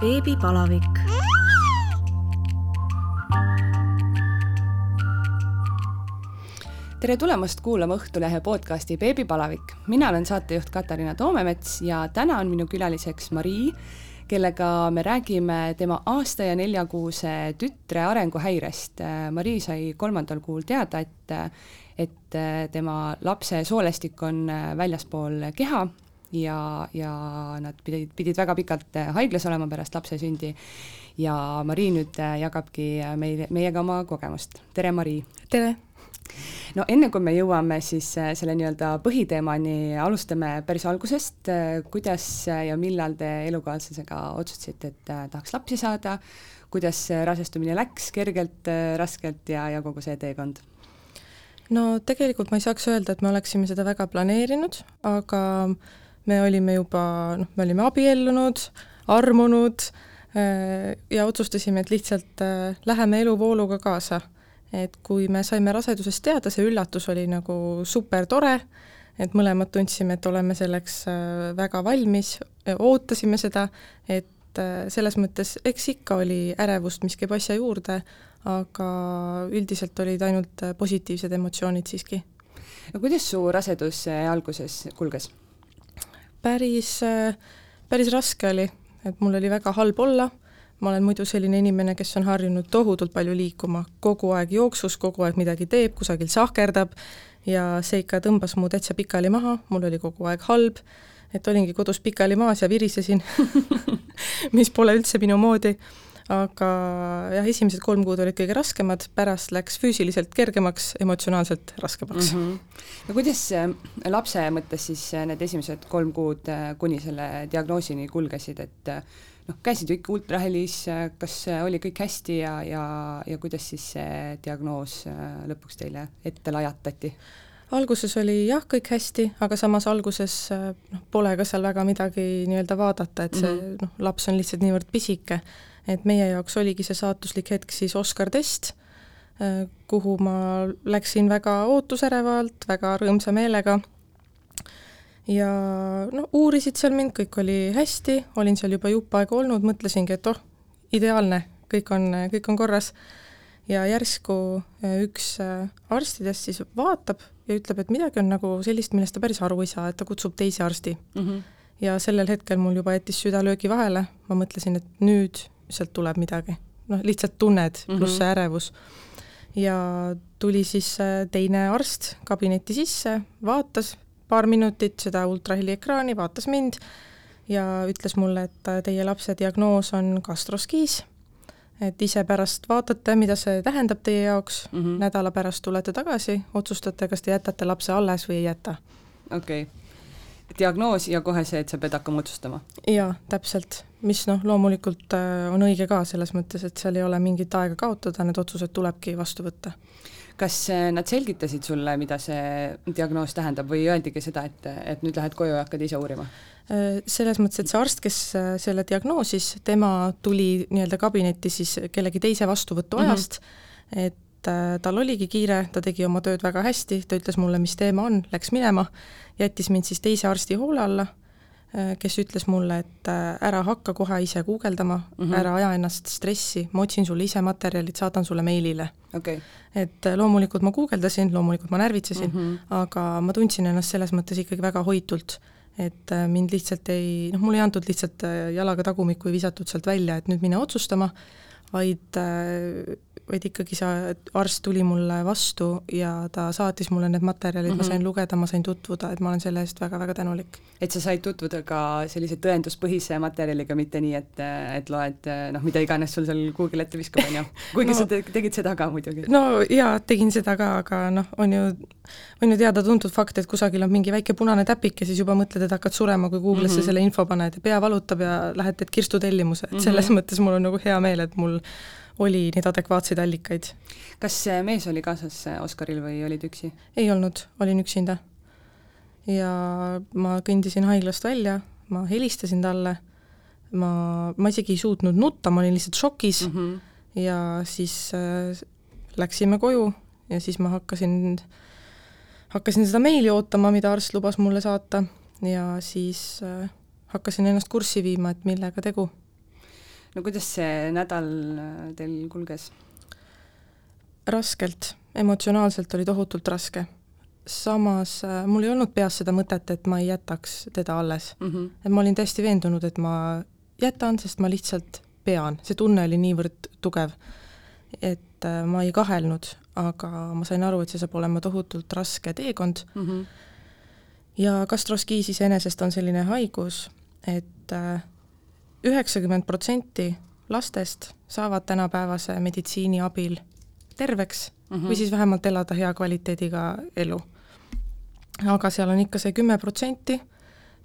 beebipalavik. tere tulemast kuulama Õhtulehe podcasti Beebipalavik. mina olen saatejuht Katariina Toomemets ja täna on minu külaliseks Marii, kellega me räägime tema aasta ja neljakuuse tütre arenguhäirest. Marii sai kolmandal kuul teada, et, et tema lapse soolestik on väljaspool keha ja, ja nad pidid, pidid väga pikalt äh, haiglas olema pärast lapse sündi ja Marii nüüd äh, jagabki äh, meile, meiega oma kogemust. tere, Marii! tere! no enne, kui me jõuame siis selle nii-öelda põhiteemani, alustame päris algusest, kuidas ja millal te elukaaslasega otsustasite, et tahaks lapsi saada, kuidas rasestumine läks, kergelt, raskelt ja, ja kogu see teekond? no tegelikult ma ei saaks öelda, et me oleksime seda väga planeerinud, aga me olime juba, noh, me olime abiellunud, armunud äh, ja otsustasime, et lihtsalt äh, läheme eluvooluga kaasa. et kui me saime rasedusest teada, see üllatus oli nagu super tore, et mõlemad tundsime, et oleme selleks äh, väga valmis, ootasime seda, et selles mõttes, eks ikka oli ärevust, mis käib asja juurde, aga üldiselt olid ainult positiivsed emotsioonid siiski. no kuidas su rasedus alguses kulges? Päris, päris raske oli, et mul oli väga halb olla, ma olen muidu selline inimene, kes on harjunud tohutult palju liikuma, kogu aeg jooksus, kogu aeg midagi teeb, kusagil sahkerdab. Ja see ikka tõmbas mu täitsa pikali maha, mul oli kogu aeg halb, et olingi kodus pikali maas ja virisesin mis pole üldse minu moodi aga jah, esimesed kolm kuud olid kõige raskemad, pärast läks füüsiliselt kergemaks, emotsionaalselt raskemaks mm. -hmm. no kuidas äh, lapse mõttes siis äh, need esimesed kolm kuud äh, kuni selle diagnoosini kulgesid, et noh, käisid ju ikka ultrahelis, kas oli kõik hästi ja, ja, ja kuidas siis see diagnoos lõpuks teile ette lajatati? alguses oli jah, kõik hästi, aga samas alguses noh, pole ka seal väga midagi nii-öelda vaadata, et see mm -hmm. noh, laps on lihtsalt niivõrd pisike et meie jaoks oligi see saatuslik hetk siis Oscar test, äh, kuhu ma läksin väga ootusärevalt, väga rõõmsa meelega ja no uurisid seal mind, kõik oli hästi, olin seal juba jupp aega olnud, mõtlesingi, et oh, ideaalne, kõik on, kõik on korras. ja järsku äh, üks äh, arstidest siis vaatab ja ütleb, et midagi on nagu sellist, millest ta päris aru ei saa, et ta kutsub teise arsti mm. -hmm. ja sellel hetkel mul juba jättis süda löögi vahele, ma mõtlesin, et nüüd sealt tuleb midagi. noh, lihtsalt tunned mm, -hmm. pluss see ärevus. ja tuli siis äh, teine arst kabinetti sisse, vaatas paar minutit seda ultraheliekraani, vaatas mind ja ütles mulle, et äh, teie lapse diagnoos on gastroskiis, et ise pärast vaatate, mida see tähendab teie jaoks mm, -hmm. nädala pärast tulete tagasi, otsustate, kas te jätate lapse alles või ei jäta. okei okay diagnoos ja kohe see, et sa pead hakkama otsustama. jaa, täpselt, mis noh, loomulikult äh, on õige ka selles mõttes, et seal ei ole mingit aega kaotada, need otsused tulebki vastu võtta. kas äh, nad selgitasid sulle, mida see diagnoos tähendab või öeldigi seda, et, et nüüd lähed koju ja hakkad ise uurima? Äh, selles mõttes, et see arst, kes selle diagnoosis, tema tuli nii-öelda kabinetti siis kellegi teise vastuvõtu ajast mm, -hmm. et tal oligi kiire, ta tegi oma tööd väga hästi, ta ütles mulle, mis teema on, läks minema, jättis mind siis teise arsti hoole alla, kes ütles mulle, et äh, ära hakka kohe ise guugeldama mm, -hmm. ära aja ennast stressi, ma otsin sulle ise materjalid, saadan sulle meilile okay.. et äh, loomulikult ma guugeldasin, loomulikult ma närvitsesin mm, -hmm. aga ma tundsin ennast selles mõttes ikkagi väga hoitult et mind lihtsalt ei, noh, mulle ei antud lihtsalt jalaga tagumikku, ei visatud sealt välja, et nüüd mine otsustama, vaid vaid ikkagi see arst tuli mulle vastu ja ta saatis mulle need materjalid mm, -hmm. ma mhm. sain lugeda, ma sain tutvuda, et ma olen selle eest väga-väga tänulik. et sa said tutvuda ka sellise tõenduspõhise materjaliga, mitte nii, et, et loed noh, mida iganes sul seal Google ette viskab, on ju, kuigi no, sa tegid seda ka muidugi. no jaa, tegin seda ka, aga noh, on ju, on ju teada-tuntud fakt, et kusagil on mingi väike punane täpik ja siis juba mõtled, et hakkad surema, kui Google'isse mm -hmm. selle info paned ja pea valutab ja lähed teed kirstutellimuse, et selles mm -hmm. mõttes mul on nagu hea meel, et mul oli neid adekvaatseid allikaid. kas mees oli kaasas Oscaril või olid üksi? ei olnud, olin üksinda. ja ma kõndisin haiglast välja, ma helistasin talle, ma, ma isegi ei suutnud nutta, ma olin lihtsalt šokis mm -hmm. ja siis äh, läksime koju ja siis ma hakkasin, hakkasin seda meili ootama, mida arst lubas mulle saata ja siis äh, hakkasin ennast kurssi viima, et millega tegu no kuidas see nädal teil kulges? raskelt, emotsionaalselt oli tohutult raske. samas äh, mul ei olnud peas seda mõtet, et ma ei jätaks teda alles mm. -hmm. et ma olin täiesti veendunud, et ma jätan, sest ma lihtsalt pean, see tunne oli niivõrd tugev, et äh, ma ei kahelnud, aga ma sain aru, et see saab olema tohutult raske teekond mm. -hmm. ja gastroskiis iseenesest on selline haigus, et äh, üheksakümmend protsenti lastest saavad tänapäevase meditsiini abil terveks mm -hmm. või siis vähemalt elada hea kvaliteediga elu. aga seal on ikka see kümme protsenti,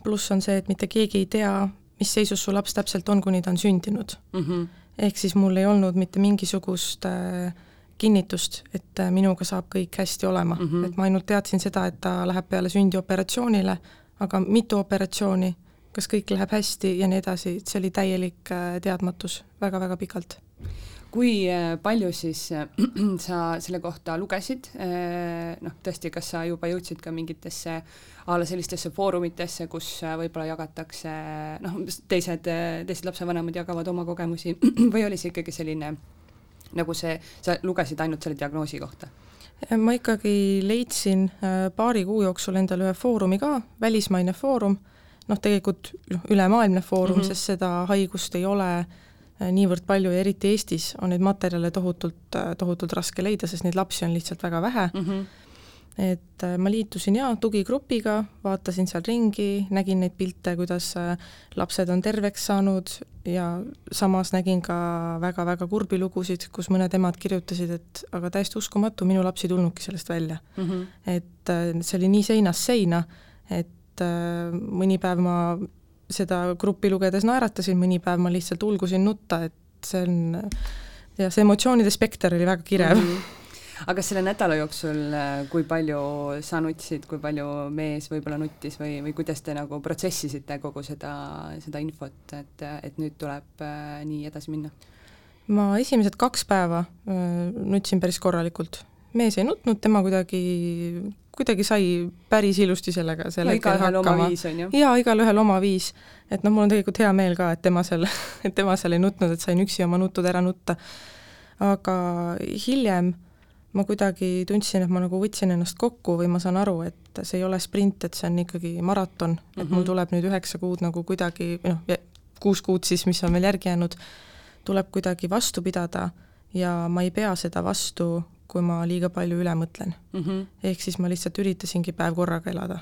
pluss on see, et mitte keegi ei tea, mis seisus su laps täpselt on, kuni ta on sündinud mm. -hmm. ehk siis mul ei olnud mitte mingisugust äh, kinnitust, et äh, minuga saab kõik hästi olema mm, -hmm. et ma ainult teadsin seda, et ta läheb peale sündi operatsioonile, aga mitu operatsiooni, kas kõik läheb hästi ja nii edasi, see oli täielik äh, teadmatus väga-väga pikalt kui äh, palju siis äh, sa selle kohta lugesid, noh tõesti, kas sa juba jõudsid ka mingitesse a la sellistesse foorumitesse, kus võib-olla jagatakse noh, teised, teised lapsevanemad jagavad oma kogemusi või oli see ikkagi selline nagu see, sa lugesid ainult selle diagnoosi kohta? ma ikkagi leidsin paari kuu jooksul endale ühe foorumi ka, välismaine foorum, noh tegelikult noh, ülemaailmne foorum mm, -hmm. sest seda haigust ei ole äh, niivõrd palju ja eriti Eestis on neid materjale tohutult, äh, tohutult raske leida, sest neid lapsi on lihtsalt väga vähe mm. -hmm. et äh, ma liitusin jaa, tugigrupiga, vaatasin seal ringi, nägin neid pilte, kuidas lapsed on terveks saanud ja samas nägin ka väga-väga kurbi lugusid, kus mõned emad kirjutasid, et aga täiesti uskumatu, minu laps ei tulnudki sellest välja mm. -hmm. et see oli nii seinast seina, et mõni päev ma seda gruppi lugedes naeratasin, mõni päev ma lihtsalt ulgusin nutta, et see on ja see emotsioonide spekter oli väga kirev mm. -hmm aga selle nädala jooksul, äh, kui palju sa nutsid, kui palju mees võib-olla nuttis või, või kuidas te nagu protsessisite kogu seda, seda infot, et, et nüüd tuleb äh, nii edasi minna? ma esimesed kaks päeva äh, nutsin päris korralikult. mees ei nutnud, tema kuidagi kuidagi sai päris ilusti sellega sel hetkel hakkama. jaa, igalühel oma viis. et noh, mul on tegelikult hea meel ka, et tema seal, et tema seal ei nutnud, et sain üksi oma nutud ära nutta. aga hiljem ma kuidagi tundsin, et ma nagu võtsin ennast kokku või ma saan aru, et see ei ole sprint, et see on ikkagi maraton mm, -hmm. et mul mhm. tuleb nüüd üheksa kuud nagu kuidagi, noh, kuus kuud siis, mis on veel järgi jäänud, tuleb kuidagi vastu pidada ja ma ei pea seda vastu kui ma liiga palju üle mõtlen mm. -hmm. ehk siis ma lihtsalt üritasingi päev korraga elada.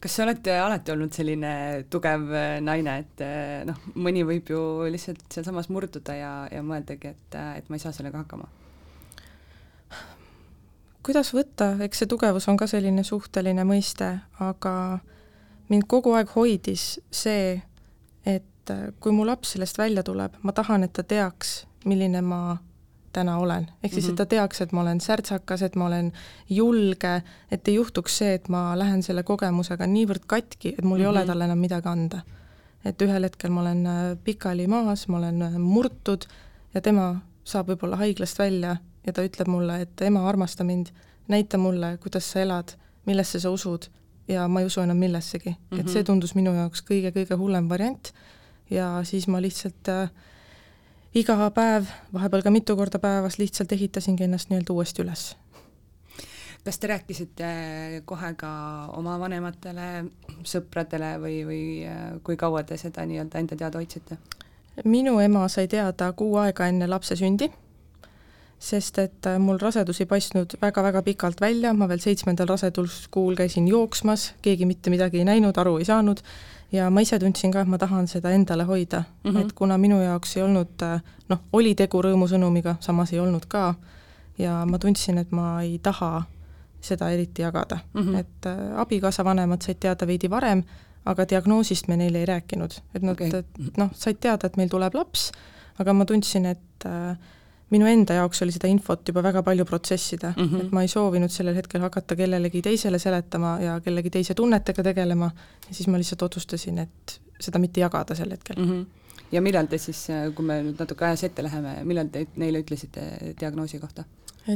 kas sa oled alati olnud selline tugev äh, naine, et äh, noh, mõni võib ju lihtsalt sealsamas murduda ja, ja mõeldagi, et, äh, et ma ei saa sellega hakkama? kuidas võtta, eks see tugevus on ka selline suhteline mõiste, aga mind kogu aeg hoidis see, et kui mu laps sellest välja tuleb, ma tahan, et ta teaks, milline ma täna olen. ehk siis, et ta mhm. teaks, et ma olen särtsakas, et ma olen julge, et ei juhtuks see, et ma lähen selle kogemusega niivõrd katki, et mul mm -hmm. ei ole mhm. talle enam midagi anda. et ühel hetkel ma olen äh, pikali maas, ma olen äh, murtud ja tema saab võib-olla haiglast välja ja ta ütleb mulle, et ema, armasta mind, näita mulle, kuidas sa elad, millesse sa usud ja ma ei usu enam millessegi mm. -hmm. et see mhm. tundus minu jaoks kõige-kõige hullem variant ja siis ma lihtsalt äh, iga päev, vahepeal ka mitu korda päevas lihtsalt ehitasingi ennast nii-öelda uuesti üles. kas te rääkisite kohe ka oma vanematele, sõpradele või, või äh, kui kaua te seda nii-öelda enda teada hoidsite? minu ema sai teada kuu aega enne lapse sündi, sest et äh, mul rasedus ei paistnud väga-väga pikalt välja, ma veel seitsmendal raseduskuul käisin jooksmas, keegi mitte midagi ei näinud, aru ei saanud ja ma ise tundsin ka, et ma tahan seda endale hoida mm, -hmm. et kuna minu jaoks ei olnud noh, oli tegu rõõmusõnumiga, samas ei olnud ka, ja ma tundsin, et ma ei taha seda eriti jagada mm, -hmm. et äh, abikaasa vanemad said teada veidi varem, aga diagnoosist me neile ei rääkinud, et nad okay. noh, said teada, et meil tuleb laps, aga ma tundsin, et äh, minu enda jaoks oli seda infot juba väga palju protsessida mm, -hmm. et ma ei soovinud sellel hetkel hakata kellelegi teisele seletama ja kellegi teise tunnetega tegelema ja siis ma lihtsalt otsustasin, et seda mitte jagada sel hetkel mm. -hmm. ja millal te siis, kui me nüüd natuke ajas ette läheme, millal te neile ütlesite diagnoosi kohta?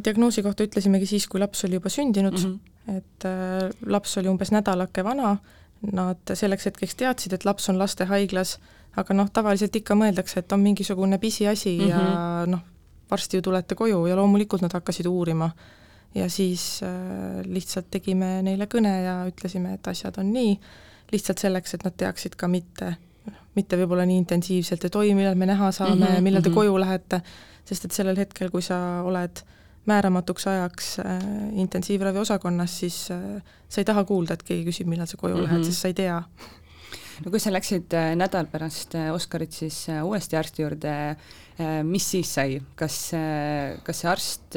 diagnoosi kohta ütlesimegi siis, kui laps oli juba sündinud mm, -hmm. et äh, laps oli umbes nädalake vana, nad selleks hetkeks teadsid, et laps on lastehaiglas, aga noh, tavaliselt ikka mõeldakse, et on mingisugune pisiasi mm -hmm. ja mhm. noh, varsti ju tulete koju ja loomulikult nad hakkasid uurima. ja siis äh, lihtsalt tegime neile kõne ja ütlesime, et asjad on nii, lihtsalt selleks, et nad teaksid ka mitte, mitte võib-olla nii intensiivselt, et oi, millal me näha saame mm, -hmm, millal te mm -hmm. koju lähete, sest et sellel hetkel, kui sa oled määramatuks ajaks äh, intensiivraviosakonnas, siis äh, sa ei taha kuulda, et keegi küsib, millal sa koju mm -hmm. lähed, sest sa ei tea no kui sa läksid äh, nädal pärast äh, Oskarit siis äh, uuesti arsti juurde, mis siis sai, kas, kas see arst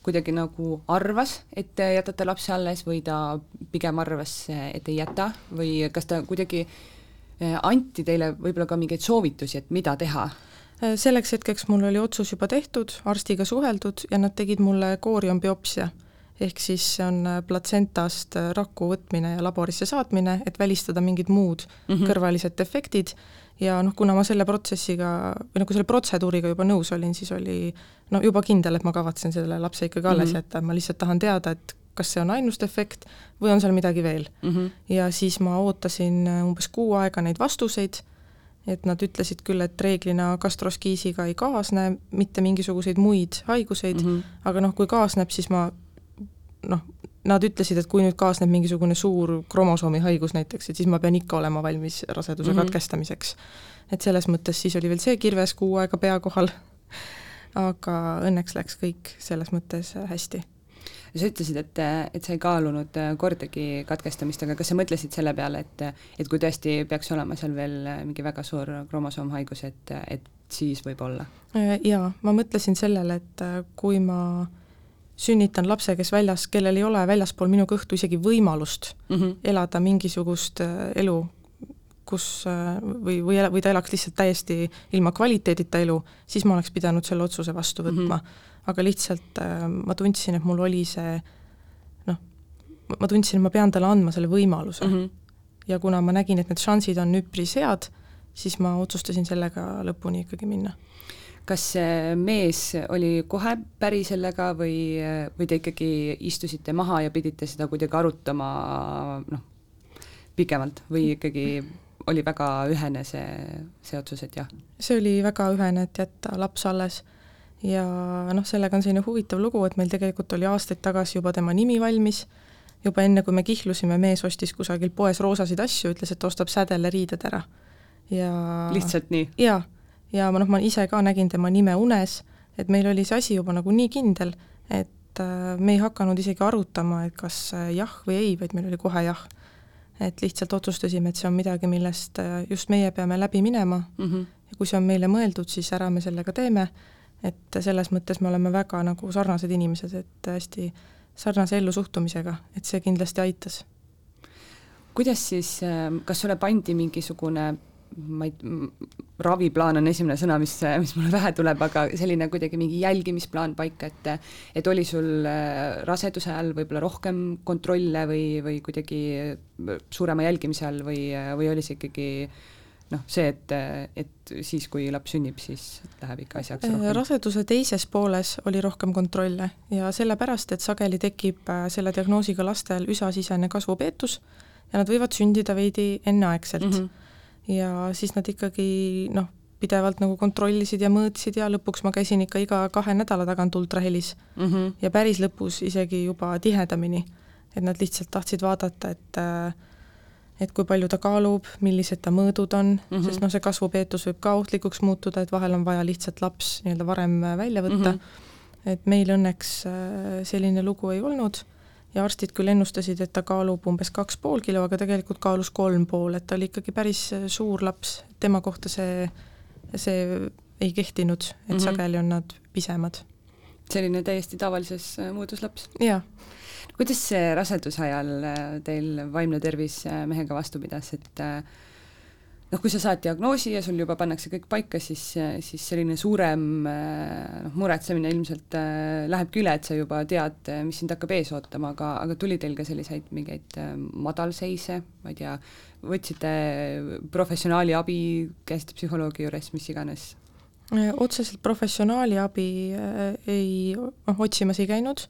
kuidagi nagu arvas, et te jätate lapse alles või ta pigem arvas, et ei jäta? Või kas ta kuidagi anti teile võib-olla ka mingeid soovitusi, et mida teha? selleks hetkeks mul oli otsus juba tehtud, arstiga suheldud ja nad tegid mulle kooriumbiopsia ehk siis see on äh, platsentast äh, raku võtmine ja laborisse saatmine, et välistada mingid muud mm -hmm. kõrvalised efektid ja noh, kuna ma selle protsessiga või nagu selle protseduuriga juba nõus olin, siis oli no juba kindel, et ma kavatsen selle lapse ikkagi alles mm -hmm. jätta, ma lihtsalt tahan teada, et kas see on ainus defekt või on seal midagi veel mm. -hmm. ja siis ma ootasin äh, umbes kuu aega neid vastuseid, et nad ütlesid küll, et reeglina gastroskiisiga ei kaasne mitte mingisuguseid muid haiguseid mm, -hmm. aga noh, kui kaasneb, siis ma noh, nad ütlesid, et kui nüüd kaasneb mingisugune suur kromosoomi haigus näiteks, et siis ma pean ikka olema valmis raseduse mm -hmm. katkestamiseks. et selles mõttes siis oli veel see kirves kuu aega pea kohal, aga õnneks läks kõik selles mõttes hästi sa ütlesid, et, et sa ei kaalunud kordagi katkestamist, aga kas sa mõtlesid selle peale, et et kui tõesti peaks olema seal veel mingi väga suur kromosoomhaigus, et, et siis võib-olla? Jaa, ma mõtlesin sellele, et kui ma äh, sünnitan lapse, kes väljas, kellel ei ole väljaspool minu kõhtu isegi võimalust mm -hmm. elada mingisugust äh, elu, kus äh, või, või, või ta elaks lihtsalt täiesti ilma kvaliteedita elu, siis ma oleks pidanud selle otsuse vastu võtma mm. -hmm. aga lihtsalt äh, ma tundsin, et mul oli see noh, ma tundsin, et ma pean talle andma selle võimaluse mm. -hmm. ja kuna ma nägin, et need šansid on üpris head, siis ma otsustasin sellega lõpuni ikkagi minna kas see mees oli kohe päri sellega või, või te ikkagi istusite maha ja pidite seda kuidagi arutama noh, pikemalt või ikkagi oli väga ühene see, see otsus, et jah? see oli väga ühene, et jätta laps alles ja noh, sellega on selline huvitav lugu, et meil tegelikult oli aastaid tagasi juba tema nimi valmis, juba enne, kui me kihlusime, mees ostis kusagil poes roosasid asju, ütles, et ostab sädele riided ära. ja lihtsalt nii? jaa ja ma noh, ma ise ka nägin tema nime unes, et meil oli see asi juba nagu nii kindel, et äh, me ei hakanud isegi arutama, et kas äh, jah või ei, vaid meil oli kohe jah. et lihtsalt otsustasime, et see on midagi, millest äh, just meie peame läbi minema mm -hmm. ja kui see on meile mõeldud, siis ära me sellega teeme, et selles mõttes me oleme väga nagu sarnased inimesed, et hästi sarnase ellusuhtumisega, et see kindlasti aitas. kuidas siis, kas sulle pandi mingisugune ma ei, raviplaan on esimene sõna, mis, mis mulle pähe tuleb, aga selline kuidagi mingi jälgimisplaan paika, et et oli sul äh, raseduse ajal võib-olla rohkem kontrolle või, või kuidagi suurema jälgimise all või, või oli see ikkagi noh, see, et, et siis, kui laps sünnib, siis läheb ikka asjaks rohkem? raseduse teises pooles oli rohkem kontrolle ja sellepärast, et sageli tekib äh, selle diagnoosiga lastel üsasisene kasvupeetus ja nad võivad sündida veidi enneaegselt mm. -hmm ja siis nad ikkagi noh, pidevalt nagu kontrollisid ja mõõtsid ja lõpuks ma käisin ikka iga kahe nädala tagant ultrahelis mm. -hmm. ja päris lõpus isegi juba tihedamini. et nad lihtsalt tahtsid vaadata, et et kui palju ta kaalub, millised ta mõõdud on mm, -hmm. sest noh, see kasvupeetus võib ka ohtlikuks muutuda, et vahel on vaja lihtsalt laps nii-öelda varem välja võtta mm. -hmm. et meil õnneks äh, selline lugu ei olnud ja arstid küll ennustasid, et ta kaalub umbes kaks pool kilo, aga tegelikult kaalus kolm pool, et ta oli ikkagi päris äh, suur laps, tema kohta see, see ei kehtinud, et mm -hmm. sageli on nad pisemad. selline täiesti tavalises äh, muudus laps? jaa. kuidas see raseduse ajal äh, teil vaimne tervis mehega vastu pidas, et äh, noh, kui sa saad diagnoosi ja sul juba pannakse kõik paika, siis, siis selline suurem noh, muretsemine ilmselt äh, lähebki üle, et sa juba tead, mis sind hakkab ees ootama, aga, aga tuli teil ka selliseid mingeid madalseise, ma ei tea, võtsite professionaali abi, käisite psühholoogi juures, mis iganes? otseselt professionaali abi ei, noh, otsimas ei käinud,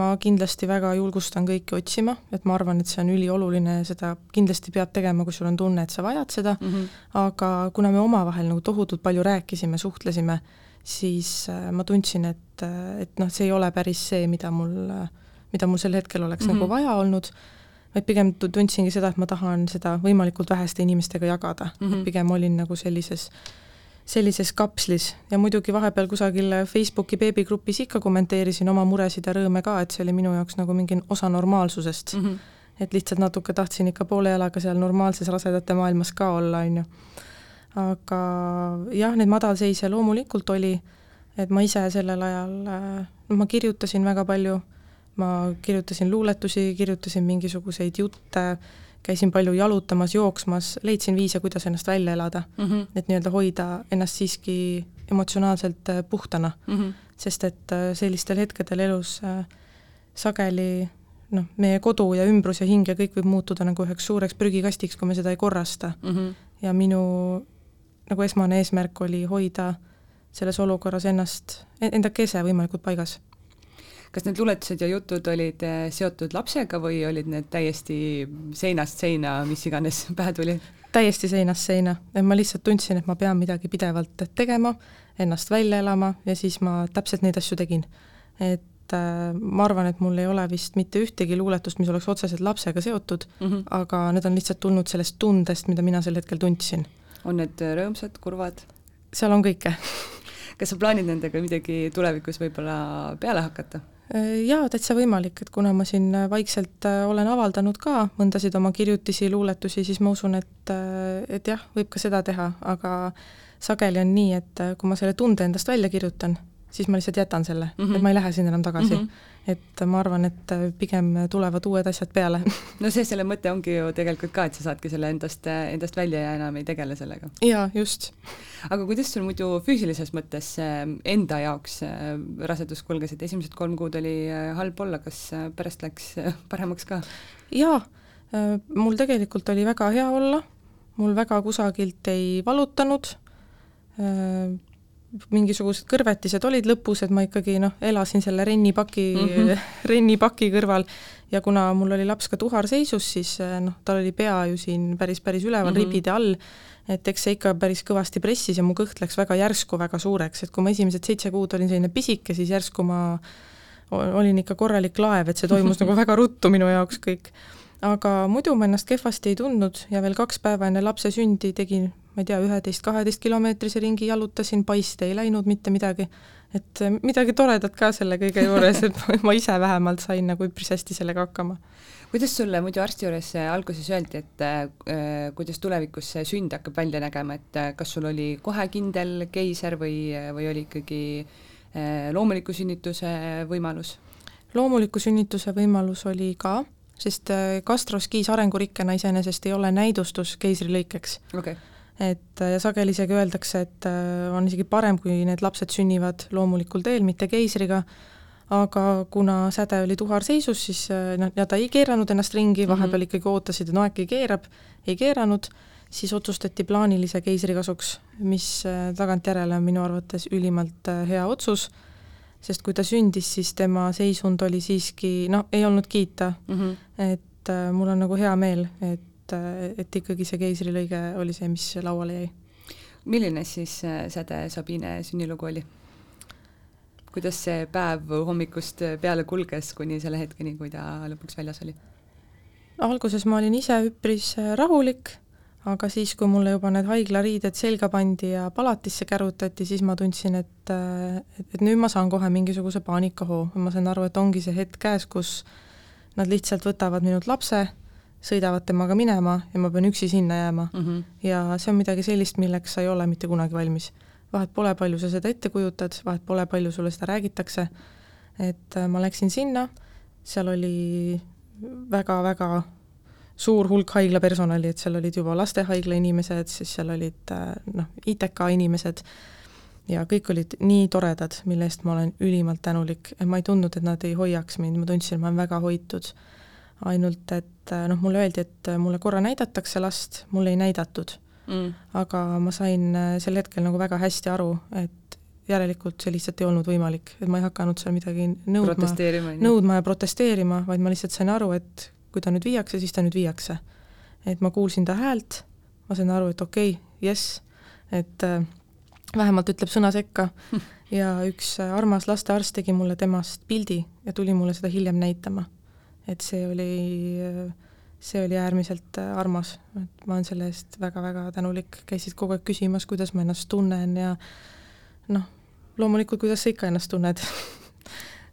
ma kindlasti väga julgustan kõiki otsima, et ma arvan, et see on ülioluline ja seda kindlasti peab tegema, kui sul on tunne, et sa vajad seda mm, -hmm. aga kuna me omavahel nagu tohutult palju rääkisime, suhtlesime, siis äh, ma tundsin, et, äh, et noh, see ei ole päris see, mida mul, mida mul sel hetkel oleks mm -hmm. nagu vaja olnud, vaid pigem tundsingi seda, et ma tahan seda võimalikult väheste inimestega jagada mm, -hmm. pigem olin nagu sellises äh, sellises kapslis ja muidugi vahepeal kusagil Facebooki beebigrupis ikka kommenteerisin oma muresid ja rõõme ka, et see oli minu jaoks nagu mingi osa normaalsusest mm. -hmm. et lihtsalt natuke tahtsin ikka poole jalaga seal normaalses rasedate maailmas ka olla, on ju. aga jah, neid madalseise loomulikult oli, et ma ise sellel ajal, no ma kirjutasin väga palju, ma kirjutasin luuletusi, kirjutasin mingisuguseid jutte, käisin palju jalutamas, jooksmas, leidsin viise, kuidas ennast välja elada mm. -hmm. et nii-öelda hoida ennast siiski emotsionaalselt äh, puhtana mm. -hmm. sest et äh, sellistel hetkedel elus äh, sageli noh, meie kodu ja ümbrus ja hing ja kõik võib muutuda nagu üheks suureks prügikastiks, kui me seda ei korrasta mm. -hmm. ja minu nagu esmane eesmärk oli hoida selles olukorras ennast, enda kese võimalikult paigas kas need luuletused ja jutud olid eh, seotud lapsega või olid need täiesti seinast seina, mis iganes pähe tuli? täiesti seinast seina, et ma lihtsalt tundsin, et ma pean midagi pidevalt tegema, ennast välja elama ja siis ma täpselt neid asju tegin. et äh, ma arvan, et mul ei ole vist mitte ühtegi luuletust, mis oleks otseselt lapsega seotud mm, -hmm. aga need on lihtsalt tulnud sellest tundest, mida mina sel hetkel tundsin. on need rõõmsad, kurvad? seal on kõike kas sa plaanid nendega midagi tulevikus võib-olla peale hakata? Äh, jaa, täitsa võimalik, et kuna ma siin äh, vaikselt äh, olen avaldanud ka mõndasid oma kirjutisi, luuletusi, siis ma usun, et, et jah, võib ka seda teha, aga sageli on nii, et kui ma selle tunde endast välja kirjutan, siis ma lihtsalt jätan selle mm, -hmm. et ma ei lähe sinna enam tagasi mm. -hmm et ma arvan, et pigem tulevad uued asjad peale no see, selle mõte ongi ju tegelikult ka, et sa saadki selle endast, endast välja ja enam ei tegele sellega. jaa, just. aga kuidas sul muidu füüsilises mõttes enda jaoks rasedus kulges, et esimesed kolm kuud oli äh, halb olla, kas äh, pärast läks äh, paremaks ka? jaa, mul tegelikult oli väga hea olla, mul väga kusagilt ei valutanud, mingisugused kõrvetised olid lõpus, et ma ikkagi noh, elasin selle rennipaki mm, -hmm. rennipaki kõrval ja kuna mul oli laps ka tuharseisus, siis eh, noh, tal oli pea ju siin päris, päris üleval mm -hmm. ribide all, et eks see ikka päris kõvasti pressis ja mu kõht läks väga järsku väga suureks, et kui ma esimesed seitse kuud olin selline pisike, siis järsku ma olin ikka korralik laev, et see toimus nagu väga ruttu minu jaoks kõik. Aga muidu ma ennast kehvasti ei tundnud ja veel kaks päeva enne lapse sündi tegin ma ei tea, üheteist-kaheteist kilomeetrise ringi jalutasin, paiste ei läinud mitte midagi. et äh, midagi toredat ka selle kõige juures, et ma ise vähemalt sain nagu üpris hästi sellega hakkama. kuidas sulle muidu arsti juures alguses öeldi, et äh, kuidas tulevikus see sünd hakkab välja nägema, et äh, kas sul oli kohe kindel keiser või, või oli ikkagi äh, loomuliku sünnituse võimalus? loomuliku sünnituse võimalus oli ka, sest äh, gastroskiis arengurikkena iseenesest ei ole näidustus keisrilõikeks. Okay et ja sageli isegi öeldakse, et äh, on isegi parem, kui need lapsed sünnivad loomulikul teel, mitte keisriga, aga kuna säde oli tuharseisus, siis äh, noh, ja ta ei keeranud ennast ringi, mhm. vahepeal ikkagi ootasid, et no äkki keerab, ei keeranud, siis otsustati plaanilise keisri kasuks, mis äh, tagantjärele on minu arvates ülimalt hea otsus, sest kui ta sündis, siis tema seisund oli siiski noh, ei olnud kiita mm, -hmm. et mul on nagu hea meel, et et, et ikkagi see keisrilõige oli see, mis lauale jäi. milline siis äh, säde Sabine sünnilugu oli? kuidas see päev hommikust peale kulges kuni selle hetkeni, kui ta lõpuks väljas oli? alguses ma olin ise üpris äh, rahulik, aga siis, kui mulle juba need haiglariided selga pandi ja palatisse kärutati, siis ma tundsin, et, et, et nüüd ma saan kohe mingisuguse paanikahoo, ma sain aru, et ongi see hetk käes, kus nad lihtsalt võtavad minult lapse sõidavad temaga minema ja ma pean üksi sinna jääma mm. -hmm. ja see on midagi sellist, milleks sa ei ole mitte kunagi valmis. vahet pole, palju sa seda ette kujutad, vahet pole, palju sulle seda räägitakse, et äh, ma läksin sinna, seal oli väga-väga suur hulk haiglapersonali, et seal olid juba lastehaigla inimesed, siis seal olid äh, noh, ITK inimesed. Ja kõik olid nii toredad, mille eest ma olen ülimalt tänulik, ma ei tundnud, et nad ei hoiaks mind, ma tundsin, et ma olen väga hoitud. Ainult et äh, noh, mulle öeldi, et äh, mulle korra näidatakse last, mulle ei näidatud. Mm.. aga ma sain sel hetkel nagu väga hästi aru, et järelikult see lihtsalt ei olnud võimalik, et ma ei hakanud seal midagi nõudma, nõudma ja protesteerima, vaid ma lihtsalt sain aru, et kui ta nüüd viiakse, siis ta nüüd viiakse. et ma kuulsin ta häält, ma sain aru, et okei okay,, jess, et äh, vähemalt ütleb sõna sekka ja üks äh, armas lastearst tegi mulle temast pildi ja tuli mulle seda hiljem näitama. et see oli äh, see oli äärmiselt äh, armas, et ma olen selle eest väga-väga tänulik, käisid kogu aeg küsimas, kuidas ma ennast tunnen ja noh, loomulikult, kuidas sa ikka ennast tunned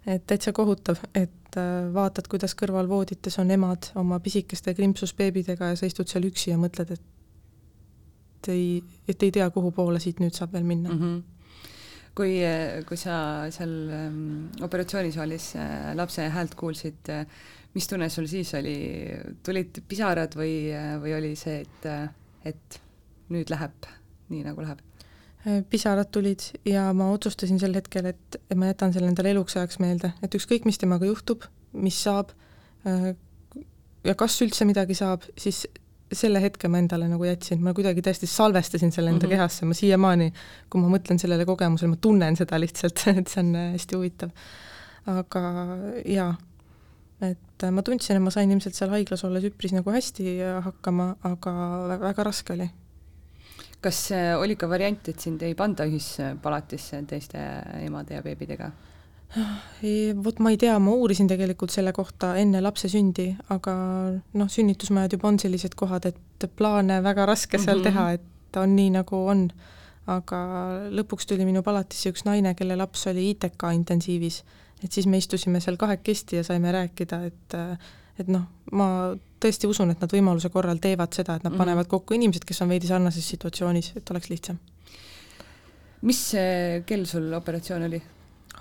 et täitsa kohutav, et äh, vaatad, kuidas kõrval voodites on emad oma pisikeste krimpsusbeebidega ja sa istud seal üksi ja mõtled, et ei, et ei tea, kuhu poole siit nüüd saab veel minna mm. -hmm kui, kui sa seal ähm, operatsioonisaalis äh, lapse häält kuulsid äh,, mis tunne sul siis oli, tulid pisarad või, või oli see, et, et nüüd läheb nii, nagu läheb? Pisarad tulid ja ma otsustasin sel hetkel, et, et ma jätan selle endale eluks ajaks meelde, et ükskõik, mis temaga juhtub, mis saab ja kas üldse midagi saab, siis selle hetke ma endale nagu jätsin, ma kuidagi täiesti salvestasin selle enda mm -hmm. kehasse, ma siiamaani, kui ma mõtlen sellele kogemusele, ma tunnen seda lihtsalt, et see on hästi huvitav. aga jaa, et äh, ma tundsin, et ma sain ilmselt seal haiglas olles üpris nagu hästi hakkama, aga väga raske oli. Kas äh, oli ka variant, et sind ei panda ühispalatisse teiste emade ja beebidega? Vot ma ei tea, ma uurisin tegelikult selle kohta enne lapse sündi, aga noh, sünnitusmajad juba on sellised kohad, et plaane väga raske seal mm -hmm. teha, et on nii, nagu on. aga lõpuks tuli minu palatisse üks naine, kelle laps oli ITK intensiivis et siis me istusime seal kahekesti ja saime rääkida, et et noh, ma tõesti usun, et nad võimaluse korral teevad seda, et nad -hmm. panevad kokku inimesed, kes on veidi sarnases situatsioonis, et oleks lihtsam. mis kell sul operatsioon oli?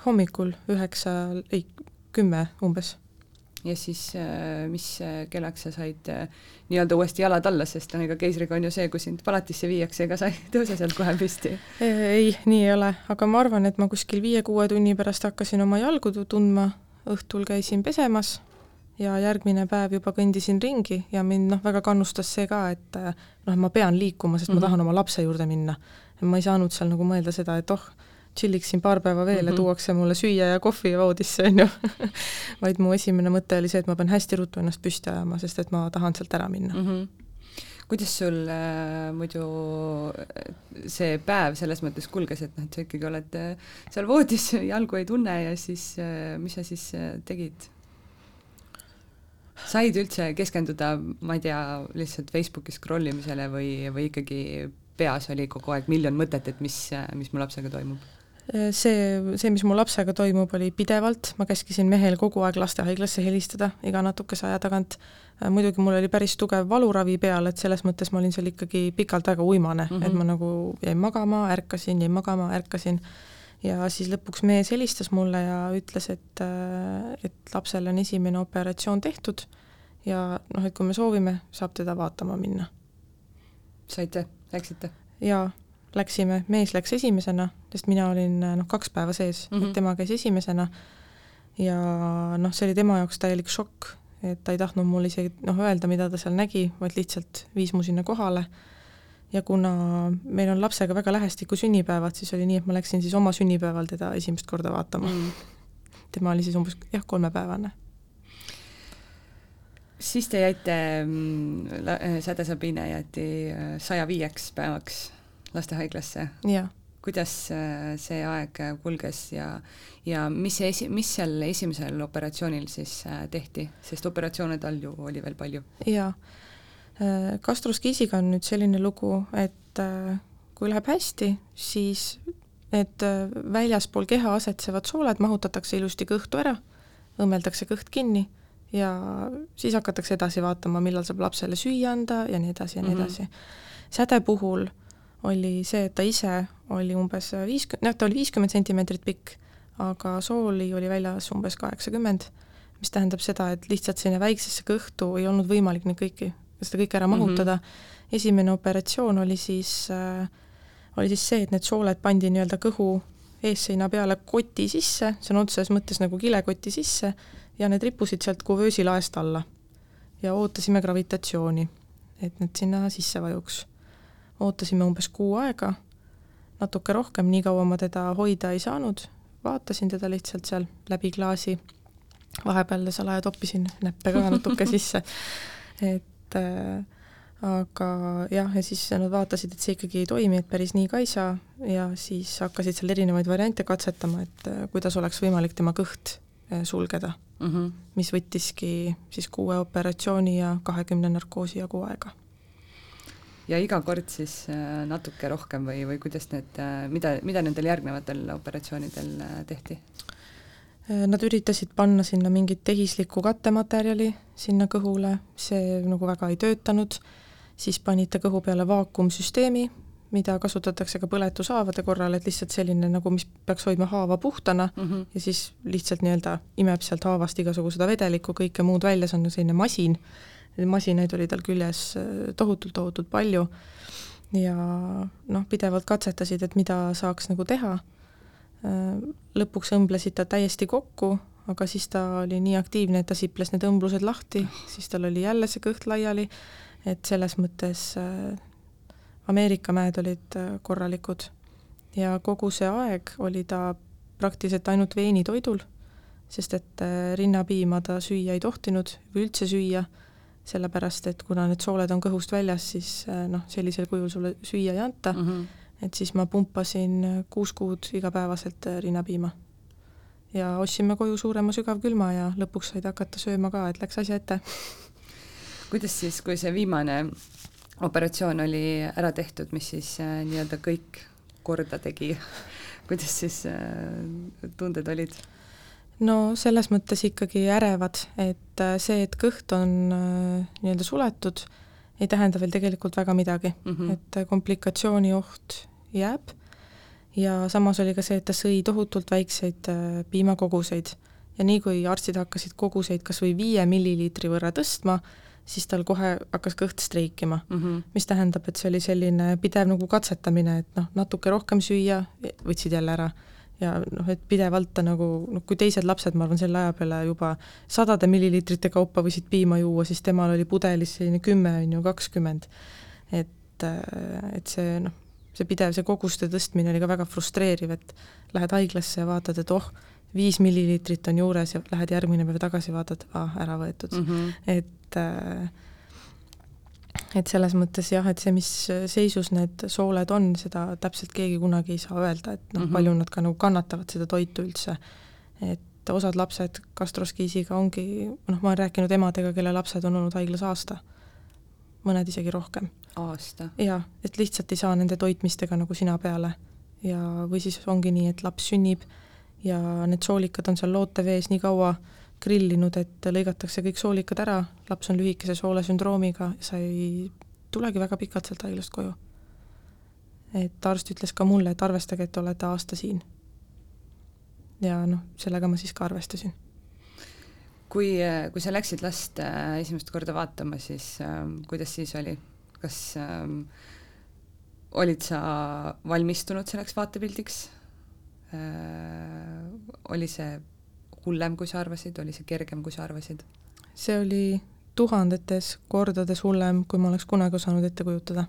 hommikul üheksa, ei, kümme umbes ja siis äh, mis äh, kellaks sa said äh, nii-öelda uuesti jalad alla, sest noh, ega keisriga on ju see, kui sind palatisse viiakse, ega sa ei tõuse sealt kohe püsti? ei, nii ei ole, aga ma arvan, et ma kuskil viie-kuue tunni pärast hakkasin oma jalgu tundma, õhtul käisin pesemas ja järgmine päev juba kõndisin ringi ja mind noh, väga kannustas see ka, et noh, ma pean liikuma, sest mm -hmm. ma mhm. tahan oma lapse juurde minna. ma ei saanud seal nagu mõelda seda, et oh, tšilliksin paar päeva veel mm -hmm. ja mhm. tuuakse mulle süüa ja kohvi voodisse, on ju. vaid mu esimene mõte oli see, et ma pean hästi ruttu ennast püsti ajama, sest et ma tahan sealt ära minna mm. -hmm kuidas sul äh, muidu äh, see päev selles mõttes kulges, et noh, et sa ikkagi oled äh, seal voodis, jalgu ei tunne ja siis äh, mis sa siis äh, tegid? Said üldse keskenduda, ma ei tea, lihtsalt Facebooki scroll imisele või, või ikkagi peas oli kogu aeg miljon mõtet, et mis, mis mu lapsega toimub? see, see, mis mu lapsega toimub, oli pidevalt, ma käskisin mehel kogu aeg lastehaiglasse helistada iga natukese aja tagant. muidugi mul oli päris tugev valuravi peal, et selles mõttes ma olin seal ikkagi pikalt väga uimane mm, -hmm. et ma nagu jäin magama, ärkasin, jäin magama, ärkasin. Ja siis lõpuks mees helistas mulle ja ütles, et, et lapsel on esimene operatsioon tehtud ja noh, et kui me soovime, saab teda vaatama minna. saite, läksite? jaa läksime, mees läks esimesena, sest mina olin noh, kaks päeva sees mm, -hmm. et mhm. tema käis esimesena ja noh, see oli tema jaoks täielik šokk, et ta ei tahtnud mulle isegi noh, öelda, mida ta seal nägi, vaid lihtsalt viis mu sinna kohale ja kuna meil on lapsega väga lähestikku sünnipäevad, siis oli nii, et ma läksin siis oma sünnipäeval teda esimest korda vaatama mm.. tema oli siis umbes jah, kolmepäevane. siis te jäite, mm, Säde Sabine jäeti äh, saja viieks päevaks lastehaiglasse. kuidas äh, see aeg kulges ja, ja mis see esi-, mis seal esimesel operatsioonil siis äh, tehti, sest operatsioone tal ju oli veel palju? jaa, gastroskiisiga äh, on nüüd selline lugu, et kui läheb hästi, siis need väljaspool keha asetsevad sooled mahutatakse ilusti kõhtu ära, õmmeldakse kõht kinni ja siis hakatakse edasi vaatama, millal saab lapsele süüa anda ja nii edasi ja nii mhm. edasi mm. -hmm. säde puhul oli see, et ta ise oli umbes viiskümmend, noh, ta oli viiskümmend sentimeetrit pikk, aga sooli oli väljas umbes kaheksakümmend, mis tähendab seda, et lihtsalt sinna väiksesse kõhtu ei olnud võimalik neid kõiki, seda kõike ära mhm. mahutada mm. -hmm. esimene operatsioon oli siis äh,, oli siis see, et need sooled pandi nii-öelda kõhu eesseina peale koti sisse, sõna otseses mõttes nagu kilekoti sisse, ja need rippusid sealt kuvöösi laest alla. ja ootasime gravitatsiooni, et need sinna sisse vajuks ootasime umbes kuu aega, natuke rohkem, nii kaua ma teda hoida ei saanud, vaatasin teda lihtsalt seal läbi klaasi, vahepeal salaja toppisin näppe ka natuke sisse, et äh, aga jah, ja siis nad vaatasid, et see ikkagi ei toimi, et päris nii ka ei saa ja siis hakkasid seal erinevaid variante katsetama, et äh, kuidas oleks võimalik tema kõht äh, sulgeda mm, -hmm. mis võttiski siis kuue operatsiooni ja kahekümne narkoosi jagu aega. ja iga kord siis natuke rohkem või, või kuidas need, mida, mida nendel järgnevatel operatsioonidel tehti? Nad üritasid panna sinna mingit tehislikku kattematerjali sinna kõhule, see nagu väga ei töötanud. Siis panid ta kõhu peale vaakumsüsteemi, mida kasutatakse ka põletushaavade korral, et lihtsalt selline nagu, mis peaks hoidma haava puhtana. Mm -hmm. ja siis lihtsalt nii-öelda imeb sealt haavast igasugu seda vedelikku, kõike muud välja, see on selline masin, masinaid oli tal küljes tohutult-tohutult äh, palju. Ja noh, pidevalt katsetasid, et mida saaks nagu teha, äh, lõpuks õmblesid ta täiesti kokku, aga siis ta oli nii aktiivne, et ta siples need õmblused lahti, siis tal oli jälle see kõht laiali. Et selles mõttes äh, Ameerika mäed olid äh, korralikud. Ja kogu see aeg oli ta praktiliselt ainult veenitoidul, sest et äh, rinnapiima ta süüa ei tohtinud või üldse süüa, sellepärast et kuna need sooled on kõhust väljas, siis noh, sellisel kujul sulle süüa ei anta. Mm, -hmm. Et siis ma pumpasin kuus kuud igapäevaselt rinnapiima. ja ostsime koju suurema sügavkülma ja lõpuks said hakata sööma ka, et läks asja ette kuidas siis, kui see viimane operatsioon oli ära tehtud, mis siis äh, nii-öelda kõik korda tegi kuidas siis äh, tunded olid? no selles mõttes ikkagi ärevad, et äh, see, et kõht on äh, nii-öelda suletud, ei tähenda veel tegelikult väga midagi mm, -hmm. et äh, komplikatsiooni oht jääb ja samas oli ka see, et ta sõi tohutult väikseid äh, piimakoguseid ja nii, kui arstid hakkasid koguseid kas või viie milliliitri võrra tõstma, siis tal kohe hakkas kõht streikima mm, -hmm. mis tähendab, et see oli selline pidev nagu katsetamine, et noh, natuke rohkem süüa, võtsid jälle ära. ja noh, et pidevalt ta nagu, noh kui teised lapsed, ma arvan, selle aja peale juba sadade milliliitrite kaupa võisid piima juua, siis temal oli pudelis selline kümme, on ju, kakskümmend. et, et see noh, see pidev, see koguste tõstmine oli ka väga frustreeriv, et lähed haiglasse ja vaatad, et oh, viis milliliitrit on juures ja lähed järgmine päev tagasi, vaatad, ah, ära võetud mm. -hmm. et äh, et selles mõttes jah, et see, mis seisus need sooled on, seda täpselt keegi kunagi ei saa öelda, et noh mm -hmm., palju nad ka nagu kannatavad seda toitu üldse. et osad lapsed gastroskiisiga ongi, noh, ma olen rääkinud emadega, kelle lapsed on olnud haiglas aasta, mõned isegi rohkem. aasta? jaa, et lihtsalt ei saa nende toitmistega nagu sina peale. ja, või siis ongi nii, et laps sünnib ja need soolikad on seal lootevees nii kaua grillinud, et lõigatakse kõik soolikad ära, laps on lühikese soolesündroomiga sa ei tulegi väga pikalt sealt haiglast koju. et arst ütles ka mulle, et arvestage, et olete aasta siin. ja noh, sellega ma siis ka arvestasin. Kui, kui sa läksid last äh, esimest korda vaatama, siis äh, kuidas siis oli, kas äh, olid sa valmistunud selleks vaatepildiks? Äh, oli see hullem, kui sa arvasid, oli see kergem, kui sa arvasid? see oli tuhandetes kordades hullem, kui ma oleks kunagi osanud ette kujutada.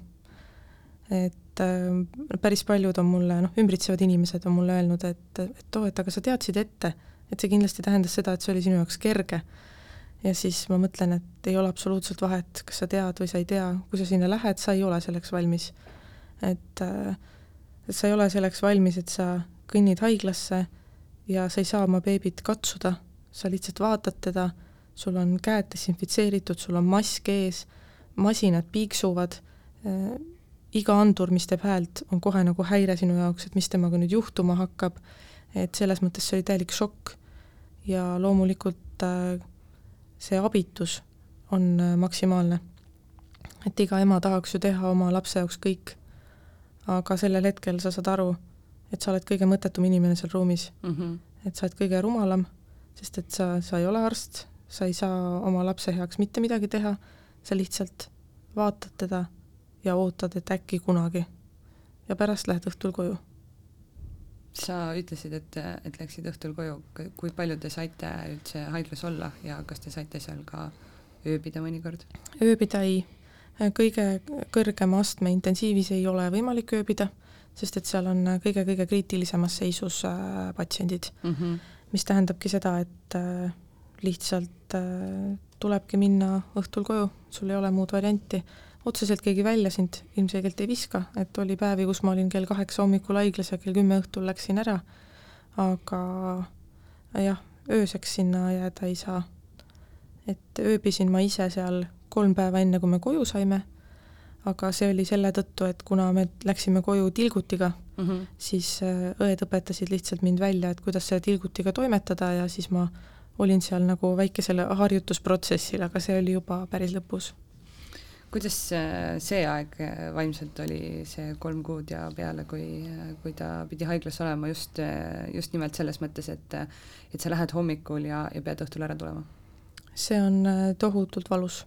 et äh, päris paljud on mulle, noh, ümbritsevad inimesed on mulle öelnud, et, et oo, et aga sa teadsid ette, et see kindlasti tähendas seda, et see oli sinu jaoks kerge. ja siis ma mõtlen, et ei ole absoluutselt vahet, kas sa tead või sa ei tea, kui sa sinna lähed, sa ei ole selleks valmis. et, äh, et sa ei ole selleks valmis, et sa kõnnid haiglasse ja sa ei saa oma beebit katsuda, sa lihtsalt vaatad teda, sul on käed desinfitseeritud, sul on mask ees, masinad piiksuvad äh,, iga andur, mis teeb häält, on kohe nagu häire sinu jaoks, et mis temaga nüüd juhtuma hakkab, et selles mõttes see oli täielik šokk. Ja loomulikult äh, see abitus on äh, maksimaalne. et iga ema tahaks ju teha oma lapse jaoks kõik, aga sellel hetkel sa saad aru, et sa oled kõige mõttetum inimene seal ruumis mm. -hmm. et sa oled kõige rumalam, sest et sa, sa ei ole arst, sa ei saa oma lapse heaks mitte midagi teha, sa lihtsalt vaatad teda ja ootad, et äkki kunagi. ja pärast lähed õhtul koju. Sa ütlesid, et, et läksid õhtul koju, kui palju te saite üldse haiglas olla ja kas te saite seal ka ööbida mõnikord? ööbida ei, kõige kõrgema astme intensiivis ei ole võimalik ööbida sest et seal on kõige-kõige kriitilisemas seisus äh, patsiendid mm. -hmm. mis tähendabki seda, et äh, lihtsalt äh, tulebki minna õhtul koju, sul ei ole muud varianti. Otseselt keegi välja sind ilmselgelt ei viska, et oli päevi, kus ma olin kell kaheksa hommikul haiglas ja kell kümme õhtul läksin ära, aga jah, ööseks sinna jääda ei saa. et ööbisin ma ise seal kolm päeva enne, kui me koju saime aga see oli selle tõttu, et kuna me läksime koju tilgutiga mm, -hmm. siis äh, õed õpetasid lihtsalt mind välja, et kuidas selle tilgutiga toimetada ja siis ma olin seal nagu väikesel harjutusprotsessil, aga see oli juba päris lõpus. Kuidas äh, see aeg äh, vaimselt oli, see kolm kuud ja peale, kui, kui ta pidi haiglas olema just, just nimelt selles mõttes, et et sa lähed hommikul ja, ja pead õhtul ära tulema? see on tohutult valus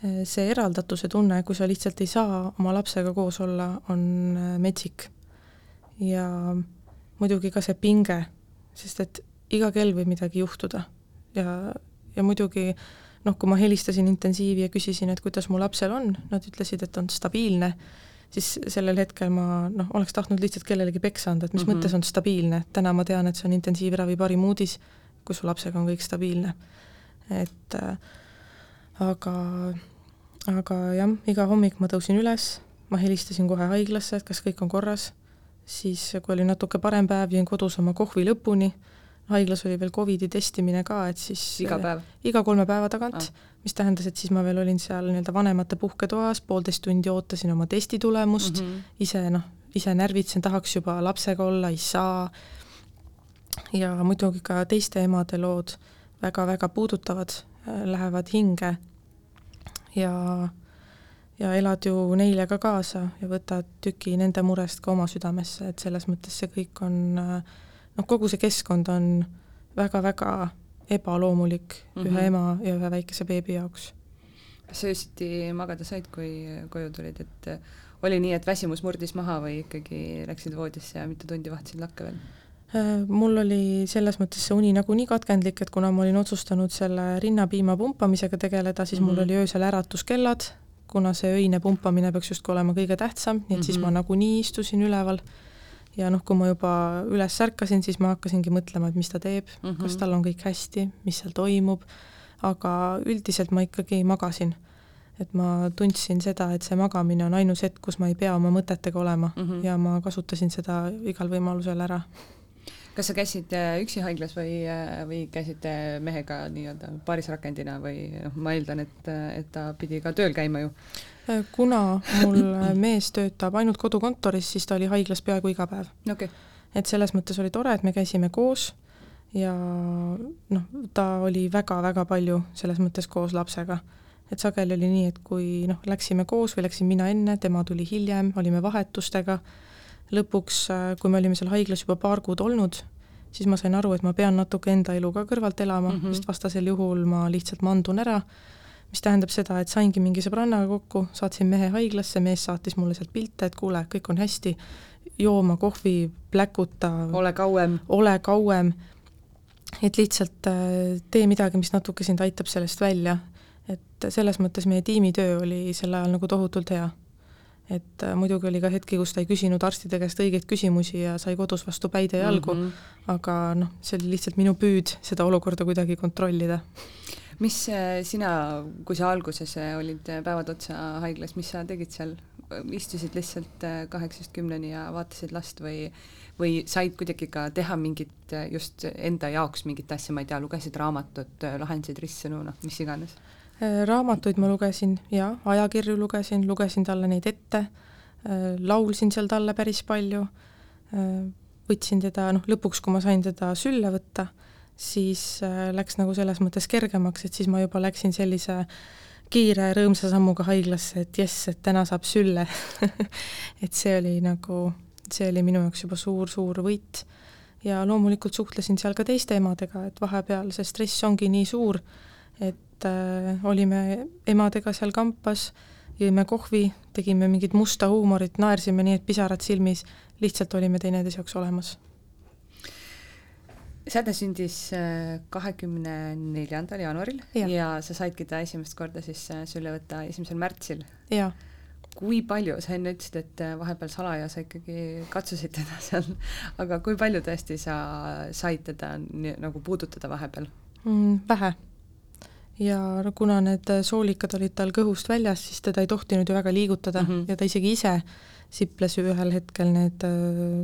see eraldatuse tunne, kui sa lihtsalt ei saa oma lapsega koos olla, on äh, metsik. ja muidugi ka see pinge, sest et iga kell võib midagi juhtuda ja, ja muidugi noh, kui ma helistasin intensiivi ja küsisin, et kuidas mu lapsel on, nad ütlesid, et on stabiilne, siis sellel hetkel ma noh, oleks tahtnud lihtsalt kellelegi peksa anda, et mis mm -hmm. mõttes on stabiilne, täna ma tean, et see on intensiivravi parim uudis, kui su lapsega on kõik stabiilne. et äh, aga, aga jah, iga hommik ma tõusin üles, ma helistasin kohe haiglasse, et kas kõik on korras, siis kui oli natuke parem päev, jõin kodus oma kohvi lõpuni, haiglas oli veel Covidi testimine ka, et siis iga päev? iga kolme päeva tagant ah., mis tähendas, et siis ma veel olin seal nii-öelda vanemate puhketoas, poolteist tundi ootasin oma testi tulemust mm, -hmm. ise noh, ise närvitsen, tahaks juba lapsega olla, ei saa, ja muidugi ka teiste emade lood väga-väga puudutavad, äh, lähevad hinge ja ja elad ju neile ka kaasa ja võtad tüki nende murest ka oma südamesse, et selles mõttes see kõik on noh, kogu see keskkond on väga-väga ebaloomulik mm -hmm. ühe mhm. ema ja ühe väikese beebi jaoks. kas sa öösiti magada said, kui koju tulid, et oli nii, et väsimus murdis maha või ikkagi läksid voodisse ja mitu tundi vahtasid lakke veel? Äh, mul oli selles mõttes see uni nagunii katkendlik, et kuna ma olin otsustanud selle rinnapiima pumpamisega tegeleda, siis mm -hmm. mul mhm. oli öösel äratuskellad, kuna see öine pumpamine peaks justkui olema kõige tähtsam, nii et mm -hmm. siis ma mhm. nagunii istusin üleval ja noh, kui ma juba üles ärkasin, siis ma hakkasingi mõtlema, et mis ta teeb mm, -hmm. kas tal on kõik hästi, mis seal toimub, aga üldiselt ma ikkagi magasin. et ma tundsin seda, et see magamine on ainus hetk, kus ma ei pea oma mõtetega olema mm -hmm. ja ma kasutasin seda igal võimalusel ära kas sa käisid äh, üksi haiglas või, äh, või käisid mehega nii-öelda paarisrakendina või noh, ma eeldan, et, et ta pidi ka tööl käima ju? Äh, kuna mul mees töötab ainult kodukontoris, siis ta oli haiglas peaaegu iga päev okay.. et selles mõttes oli tore, et me käisime koos ja noh, ta oli väga-väga palju selles mõttes koos lapsega. et sageli oli nii, et kui noh, läksime koos või läksin mina enne, tema tuli hiljem, olime vahetustega lõpuks, äh, kui me olime seal haiglas juba paar kuud olnud, siis ma sain aru, et ma pean natuke enda elu ka kõrvalt elama mm, -hmm. sest vastasel juhul ma lihtsalt mandun ära, mis tähendab seda, et saingi mingi sõbrannaga kokku, saatsin mehe haiglasse, mees saatis mulle sealt pilte, et kuule, kõik on hästi, jooma kohvi, pläkuta, ole kauem, ole kauem, et lihtsalt äh, tee midagi, mis natuke sind aitab sellest välja. et selles mõttes meie tiimitöö oli sel ajal nagu tohutult hea et äh, muidugi oli ka hetki, kus ta ei küsinud arstide käest õigeid küsimusi ja sai kodus vastu päide jalgu mm, -hmm. aga noh, see oli lihtsalt minu püüd seda olukorda kuidagi kontrollida. mis äh, sina, kui sa alguses äh, olid päevad otsa haiglas, mis sa tegid seal, istusid lihtsalt kaheksast kümneni ja vaatasid last või või said kuidagi ka teha mingit just enda jaoks mingit asja, ma ei tea, lugesid raamatut, lahendasid ristsõnu, noh, mis iganes raamatuid ma lugesin ja ajakirju lugesin, lugesin talle neid ette, äh, laulsin seal talle päris palju, äh, võtsin teda, noh lõpuks, kui ma sain teda sülle võtta, siis läks nagu selles mõttes kergemaks, et siis ma juba läksin sellise kiire rõõmsa sammuga haiglasse, et jess, et täna saab sülle. Et see oli nagu, see oli minu jaoks juba suur-suur võit. ja loomulikult suhtlesin seal ka teiste emadega, et vahepeal see stress ongi nii suur, et äh, olime emadega seal kampas, jõime kohvi, tegime mingit musta huumorit, naersime nii, et pisarad silmis, lihtsalt olime teineteise jaoks olemas. säde sündis äh, kahekümne neljandal jaanuaril ja. ja sa saidki ta esimest korda siis äh, sülle võtta esimesel märtsil. jaa. kui palju, sa enne ütlesid, et vahepeal salaja sa ikkagi katsusid teda seal, aga kui palju tõesti sa said teda nagu puudutada vahepeal mm,? Vähe. Ja kuna need soolikad olid tal kõhust väljas, siis teda ei tohtinud ju väga liigutada mm -hmm. ja ta isegi ise siples ju ühel hetkel need,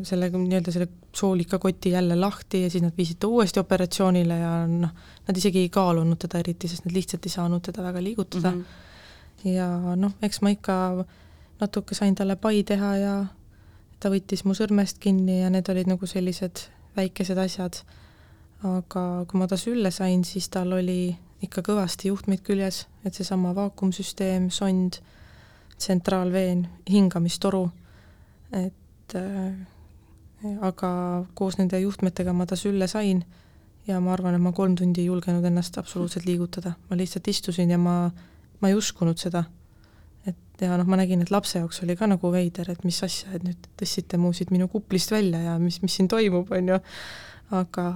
selle nii-öelda selle soolikakoti jälle lahti ja siis nad viisid ta uuesti operatsioonile ja noh, nad isegi ei kaalunud teda eriti, sest nad lihtsalt ei saanud teda väga liigutada mm. -hmm. ja noh, eks ma ikka natuke sain talle pai teha ja ta võttis mu sõrmest kinni ja need olid nagu sellised väikesed asjad. aga kui ma ta sülle sain, siis tal oli ikka kõvasti juhtmeid küljes, et seesama vaakumsüsteem, sond, tsentraalveen, hingamistoru, et äh, aga koos nende juhtmetega ma ta sülle sain ja ma arvan, et ma kolm tundi ei julgenud ennast absoluutselt liigutada, ma lihtsalt istusin ja ma, ma ei uskunud seda. Ja noh, ma nägin, et lapse jaoks oli ka nagu veider, et mis asja, et nüüd tõstsite mu siit minu kuplist välja ja mis, mis siin toimub, on ju, aga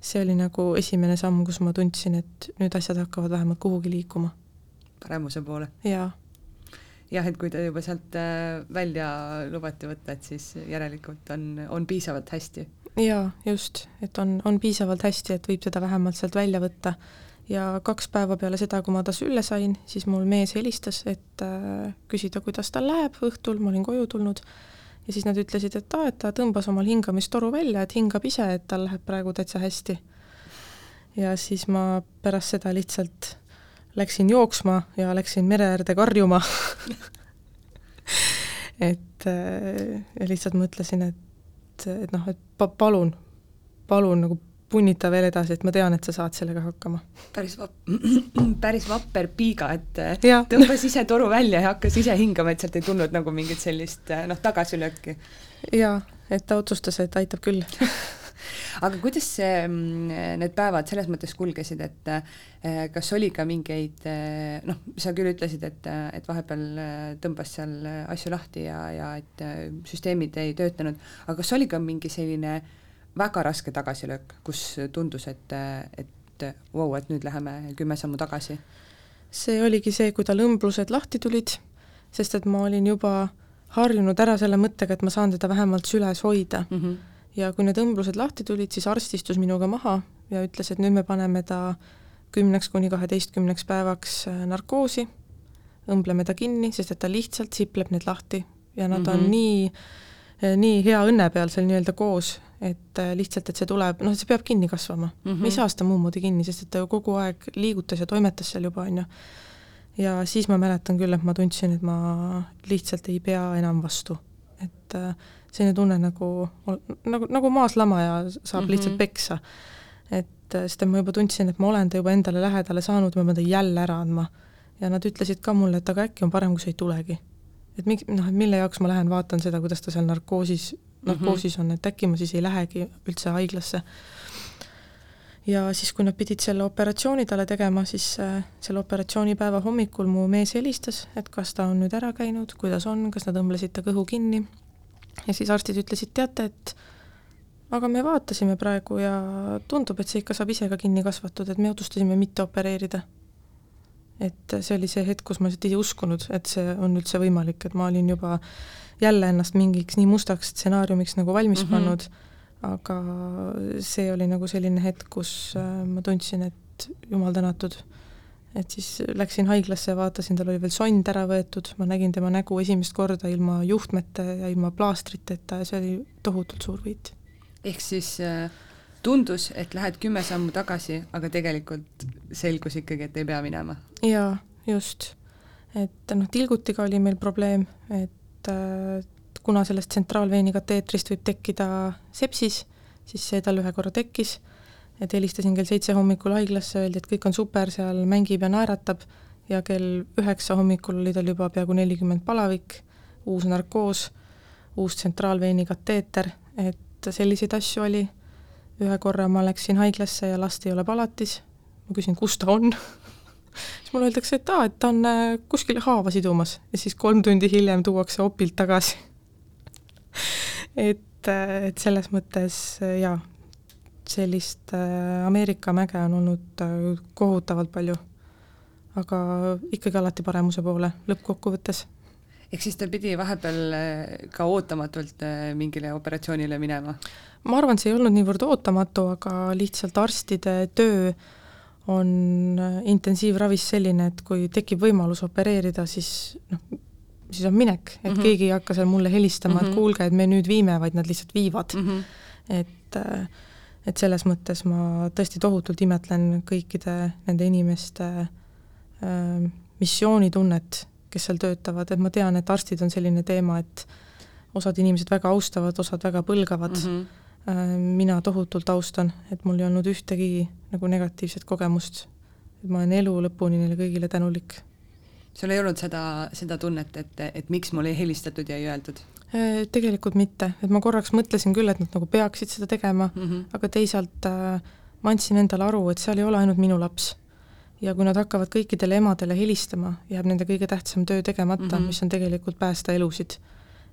see oli nagu esimene samm, kus ma tundsin, et nüüd asjad hakkavad vähemalt kuhugi liikuma. paremuse poole? jaa. jah, et kui ta juba sealt äh, välja lubati võtta, et siis järelikult on, on piisavalt hästi? jaa, just, et on, on piisavalt hästi, et võib teda vähemalt sealt välja võtta ja kaks päeva peale seda, kui ma ta sülle sain, siis mul mees helistas, et äh, küsida, kuidas tal läheb õhtul, ma olin koju tulnud, ja siis nad ütlesid, et aa, et ta tõmbas omal hingamistoru välja, et hingab ise, et tal läheb praegu täitsa hästi. ja siis ma pärast seda lihtsalt läksin jooksma ja läksin mere äärde karjuma et äh, ja lihtsalt mõtlesin, et, et noh, et pa-, palun, palun nagu punnita veel edasi, et ma tean, et sa saad sellega hakkama. päris vap-, päris vapper piiga, et ja. tõmbas ise toru välja ja hakkas ise hingama, et sealt ei tulnud nagu mingit sellist noh, tagasilööki. jaa, et ta otsustas, et aitab küll aga kuidas see, mm, need päevad selles mõttes kulgesid, et eh, kas oli ka mingeid noh, sa küll ütlesid, et, et vahepeal tõmbas seal asju lahti ja, ja et süsteemid ei töötanud, aga kas oli ka mingi selline äh, väga raske tagasilöök, kus tundus, et, et vau wow,, et nüüd läheme kümme sammu tagasi? see oligi see, kui tal õmblused lahti tulid, sest et ma olin juba harjunud ära selle mõttega, et ma saan teda vähemalt süles hoida mm. -hmm. ja kui need õmblused lahti tulid, siis arst istus minuga maha ja ütles, et nüüd me paneme ta kümneks kuni kaheteistkümneks päevaks äh, narkoosi, õmbleme ta kinni, sest et ta lihtsalt sipleb need lahti ja nad mm -hmm. on mhm. nii, nii hea õnne peal seal nii-öelda koos, et äh, lihtsalt, et see tuleb, noh, see peab kinni kasvama mm. -hmm. me ei saa seda muud moodi kinni, sest et ta ju kogu aeg liigutas ja toimetas seal juba, on ju. ja siis ma mäletan küll, et ma tundsin, et ma lihtsalt ei pea enam vastu. et selline tunne nagu, nagu, nagu maas lama ja saab mm -hmm. lihtsalt peksa. et sest et ma juba tundsin, et ma olen ta juba endale lähedale saanud, ma pean ta jälle ära andma. ja nad ütlesid ka mulle, et aga äkki on parem, kui sa ei tulegi. Et miks, noh, et mille jaoks ma lähen vaatan seda, kuidas ta seal narkoosis narkoosis on, et äkki ma siis ei lähegi üldse haiglasse. ja siis, kui nad pidid selle operatsiooni talle tegema, siis äh, selle operatsioonipäeva hommikul mu mees helistas, et kas ta on nüüd ära käinud, kuidas on, kas nad õmblesid ta kõhu kinni, ja siis arstid ütlesid, teate, et aga me vaatasime praegu ja tundub, et see ikka saab ise ka kinni kasvatud, et me otsustasime mitte opereerida. Et see oli see hetk, kus ma lihtsalt ei uskunud, et see on üldse võimalik, et ma olin juba jälle ennast mingiks nii mustaks stsenaariumiks nagu valmis mm -hmm. pannud, aga see oli nagu selline hetk, kus äh, ma tundsin, et jumal tänatud. et siis läksin haiglasse ja vaatasin, tal oli veel sond ära võetud, ma nägin tema nägu esimest korda ilma juhtmete ja ilma plaastriteta ja see oli tohutult suur võit. ehk siis äh, tundus, et lähed kümme sammu tagasi, aga tegelikult selgus ikkagi, et ei pea minema? jaa, just. et noh, tilgutiga oli meil probleem, et et kuna sellest tsentraalveeni kateetrist võib tekkida sepsis, siis see tal ühe korra tekkis, et helistasin kell seitse hommikul haiglasse, öeldi, et kõik on super, seal mängib ja naeratab, ja kell üheksa hommikul oli tal juba peaaegu nelikümmend palavik, uus narkoos, uus tsentraalveeni kateeter, et selliseid asju oli, ühe korra ma läksin haiglasse ja last ei ole palatis, ma küsin, kus ta on siis mulle öeldakse, et aa, et ta on äh, kuskil haava sidumas ja siis kolm tundi hiljem tuuakse opilt tagasi et, äh, et selles mõttes äh, jaa, sellist Ameerika mäge on olnud kohutavalt palju. aga ikkagi alati paremuse poole lõppkokkuvõttes ehk siis ta pidi vahepeal äh, ka ootamatult äh, mingile operatsioonile minema? ma arvan, see ei olnud niivõrd ootamatu, aga lihtsalt arstide töö on intensiivravis selline, et kui tekib võimalus opereerida, siis noh, siis on minek, et mm -hmm. keegi ei hakka seal mulle helistama mm, -hmm. et mhm. kuulge, et me nüüd viime, vaid nad lihtsalt viivad mm. -hmm. et äh, et selles mõttes ma tõesti tohutult imetlen kõikide nende inimeste äh, missioonitunnet, kes seal töötavad, et ma tean, et arstid on selline teema, et osad inimesed väga austavad, osad väga põlgavad mm, -hmm. Mina tohutult austan, et mul ei olnud ühtegi nagu negatiivset kogemust. et ma olen elu lõpuni neile kõigile tänulik sul ei olnud seda, seda tunnet, et, et miks mulle ei helistatud ja ei öeldud? Äh, tegelikult mitte, et ma korraks mõtlesin küll, et nad nagu peaksid seda tegema mm, -hmm. aga teisalt äh, ma andsin endale aru, et seal ei ole ainult minu laps. ja kui nad hakkavad kõikidele emadele helistama, jääb nende kõige tähtsam töö tegemata mm, -hmm. mis on tegelikult päästa elusid.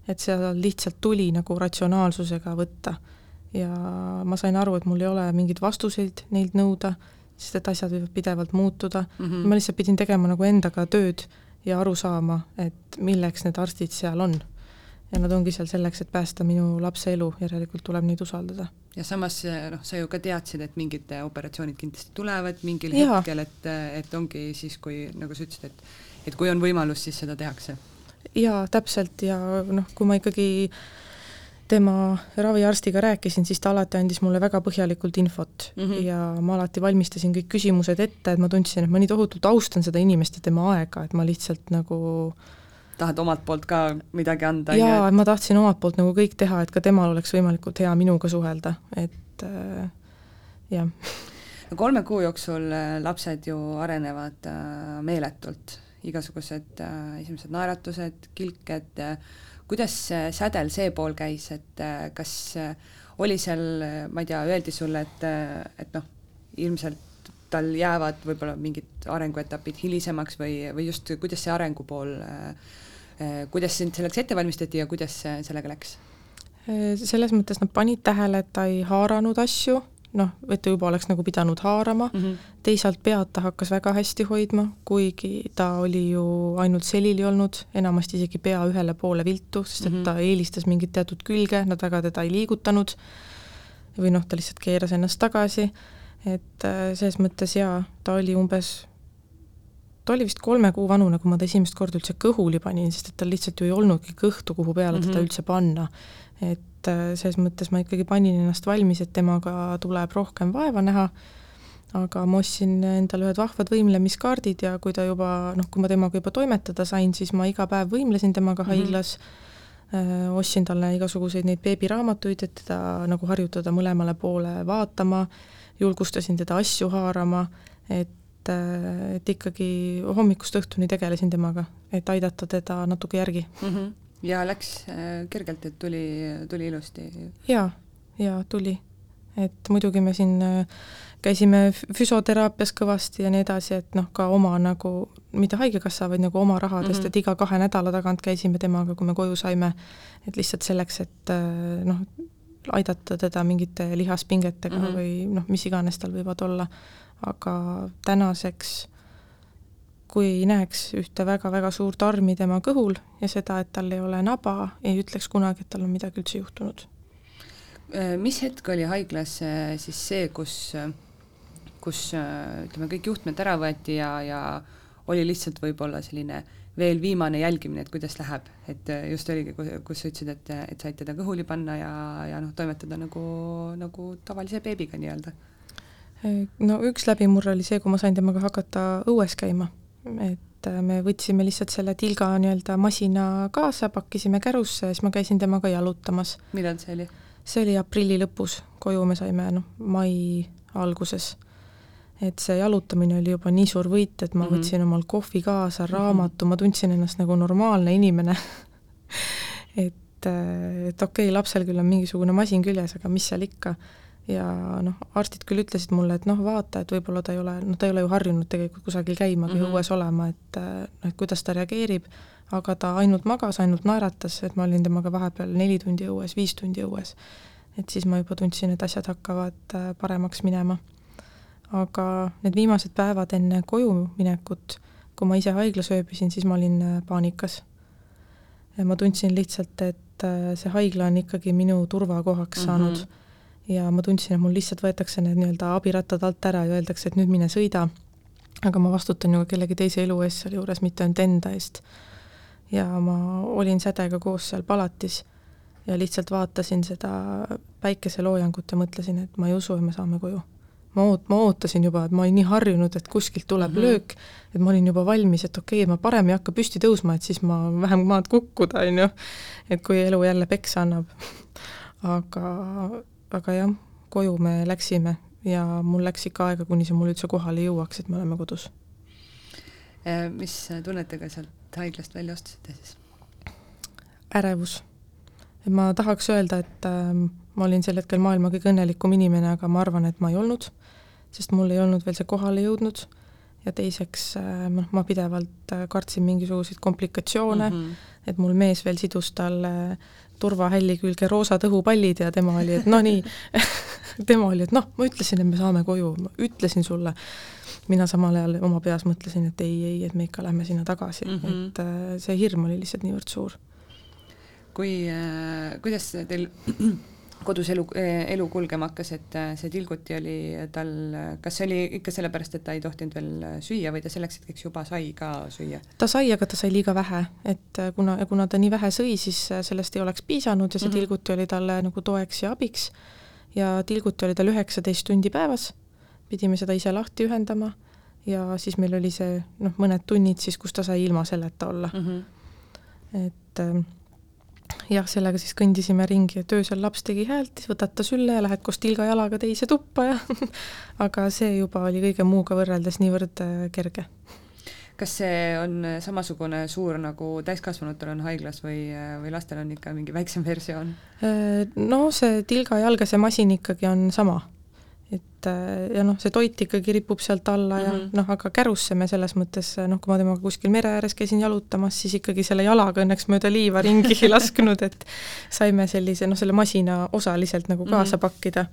et seal lihtsalt tuli nagu ratsionaalsusega võtta. Ja ma sain aru, et mul ei ole mingeid vastuseid neilt nõuda sest et asjad võivad pidevalt muutuda mm, -hmm. ma lihtsalt pidin tegema nagu endaga tööd ja aru saama, et milleks need arstid seal on. ja nad ongi seal selleks, et päästa minu lapse elu, järelikult tuleb neid usaldada. ja samas noh, sa ju ka teadsid, et mingid operatsioonid kindlasti tulevad mingil ja. hetkel, et, et ongi siis, kui nagu sa ütlesid, et et kui on võimalus, siis seda tehakse. jaa, täpselt, ja noh, kui ma ikkagi äh, tema raviarstiga rääkisin, siis ta alati andis mulle väga põhjalikult infot mm -hmm. ja ma alati valmistasin kõik küsimused ette, et ma tundsin, et ma nii tohutult austan seda inimest ja tema aega, et ma lihtsalt nagu tahad omalt poolt ka midagi anda? jaa, ma tahtsin omalt poolt nagu kõik teha, et ka temal oleks võimalikult hea minuga suhelda, et äh, jah. no kolme kuu jooksul äh, lapsed ju arenevad äh, meeletult, igasugused äh, esimesed naeratused, kilked äh,, kuidas sädel see pool käis, et äh, kas äh, oli seal, ma ei tea, öeldi sulle, et, äh, et noh, ilmselt tal jäävad võib-olla mingid arenguetapid hilisemaks või, või just kuidas see arengu pool, kuidas sind selleks ette valmistati ja kuidas sellega läks? selles mõttes nad panid tähele, et ta ei haaranud asju noh, et ta juba oleks nagu pidanud haarama mm, -hmm. Teisalt pead ta hakkas väga hästi hoidma, kuigi ta oli ju ainult selili olnud, enamasti isegi pea ühele poole viltu, sest et -hmm. ta eelistas mingit teatud külge, nad väga teda ei liigutanud, või noh, ta lihtsalt keeras ennast tagasi, et äh, selles mõttes jaa, ta oli umbes ta oli vist kolme kuu vanune, kui ma ta esimest korda üldse kõhuli panin, sest et tal lihtsalt ju ei olnudki kõhtu, kuhu peale mm -hmm. teda üldse panna. et et äh, selles mõttes ma ikkagi panin ennast valmis, et temaga tuleb rohkem vaeva näha, aga ma ostsin endale ühed vahvad võimlemiskaardid ja kui ta juba noh, kui ma temaga juba toimetada sain, siis ma iga päev võimlesin temaga mhm. haiglas mm, -hmm. ostsin talle igasuguseid neid beebiraamatuid, et teda nagu harjutada mõlemale poole vaatama, julgustasin teda asju haarama, et äh, et ikkagi hommikust õhtuni tegelesin temaga, et aidata teda natuke järgi mm. -hmm ja läks äh, kergelt, et tuli, tuli ilusti? jaa, jaa, tuli. Et muidugi me siin äh, käisime füsioteraapias kõvasti ja nii edasi, et noh, ka oma nagu, mitte Haigekassa, vaid nagu oma rahadest mm, -hmm. et iga kahe nädala tagant käisime temaga, kui me koju saime, et lihtsalt selleks, et äh, noh, aidata teda mingite lihaspingetega mm -hmm. või noh, mis iganes tal võivad olla, aga tänaseks kui ei näeks ühte väga-väga suurt armi tema kõhul ja seda, et tal ei ole naba, ei ütleks kunagi, et tal on midagi üldse juhtunud. Äh, mis hetk oli haiglas äh, siis see, kus, kus äh, ütleme, kõik juhtmed ära võeti ja, ja oli lihtsalt võib-olla selline veel viimane jälgimine, et kuidas läheb, et just oligi, kus sa ütlesid, et, et said teda kõhuli panna ja, ja noh, toimetada nagu, nagu tavalise beebiga nii-öelda? no üks läbimurre oli see, kui ma sain temaga hakata õues käima et me võtsime lihtsalt selle tilga nii-öelda masina kaasa, pakkisime kärusse ja siis ma käisin temaga jalutamas. millal see oli? See oli aprilli lõpus, koju me saime noh, mai alguses. et see jalutamine oli juba nii suur võit, et ma mm -hmm. võtsin omal kohvi kaasa, mhm. raamatu ma tundsin ennast nagu normaalne inimene et, et okei okay,, lapsel küll on mingisugune masin küljes, aga mis seal ikka ja noh, arstid küll ütlesid mulle, et noh, vaata, et võib-olla ta ei ole, noh, ta ei ole ju harjunud tegelikult kusagil käima või mm -hmm. õues olema, et noh, et kuidas ta reageerib, aga ta ainult magas, ainult naeratas, et ma olin temaga vahepeal neli tundi õues, viis tundi õues. et siis ma juba tundsin, et asjad hakkavad äh, paremaks minema. aga need viimased päevad enne koju minekut, kui ma ise haiglas ööbisin, siis ma olin äh, paanikas. ja ma tundsin lihtsalt, et äh, see haigla on ikkagi minu turvakohaks mm -hmm. saanud ja ma tundsin, et mul lihtsalt võetakse need nii-öelda abirattad alt ära ja öeldakse, et nüüd mine sõida, aga ma vastutan ju kellegi teise elu eest sealjuures, mitte ainult enda eest. Ja ma olin sädega koos seal palatis ja lihtsalt vaatasin seda päikeseloojangut ja mõtlesin, et ma ei usu, et me saame koju. ma oot-, ma ootasin juba, et ma olin nii harjunud, et kuskilt tuleb mm -hmm. löök, et ma olin juba valmis, et okei okay,, ma parem ei hakka püsti tõusma, et siis ma vähem maad kukkuda, on ju, et kui elu jälle peksa annab. aga, aga jah, koju me läksime ja mul läks ikka aega, kuni see mul üldse kohale jõuaks, et me oleme kodus. mis tunnetega sealt haiglast välja astusite siis? ärevus et ma tahaks öelda, et äh, ma olin sel hetkel maailma kõige õnnelikum inimene, aga ma arvan, et ma ei olnud, sest mul ei olnud veel see kohale jõudnud ja teiseks äh, noh, ma pidevalt äh, kartsin mingisuguseid komplikatsioone mm, -hmm. et mul mees veel sidus talle turvahälli külge roosad õhupallid ja tema oli, et no nii tema oli, et noh, ma ütlesin, et me saame koju, ma ütlesin sulle. mina samal ajal oma peas mõtlesin, et ei, ei, et me ikka lähme sinna tagasi mm, -hmm. et äh, see hirm oli lihtsalt niivõrd suur kui, äh, kuidas teil kodus elu, elu kulgema hakkas, et äh, see tilguti oli tal, kas see oli ikka sellepärast, et ta ei tohtinud veel süüa või ta selleks hetkeks juba sai ka süüa? ta sai, aga ta sai liiga vähe, et kuna, kuna ta nii vähe sõi, siis sellest ei oleks piisanud ja see mm -hmm. tilguti oli talle nagu toeks ja abiks. ja tilguti oli tal üheksateist tundi päevas, pidime seda ise lahti ühendama ja siis meil oli see noh, mõned tunnid siis, kus ta sai ilma selleta olla mm. -hmm. et jah, sellega siis kõndisime ringi, et öösel laps tegi häält, siis võtad ta sülle ja lähed koos tilga jalaga teise tuppa ja aga see juba oli kõige muuga võrreldes niivõrd äh, kerge. kas see on samasugune suur, nagu täiskasvanutel on haiglas või, äh, või lastel on ikka mingi väiksem versioon? Äh, no see tilga jalgase masin ikkagi on sama et äh, ja noh, see toit ikkagi ripub sealt alla ja mm -hmm. noh, aga kärusse me selles mõttes noh, kui ma temaga kuskil mere ääres käisin jalutamas, siis ikkagi selle jalaga õnneks mööda liiva ringi ei lasknud, et saime sellise noh, selle masina osaliselt nagu kaasa mm -hmm. pakkida.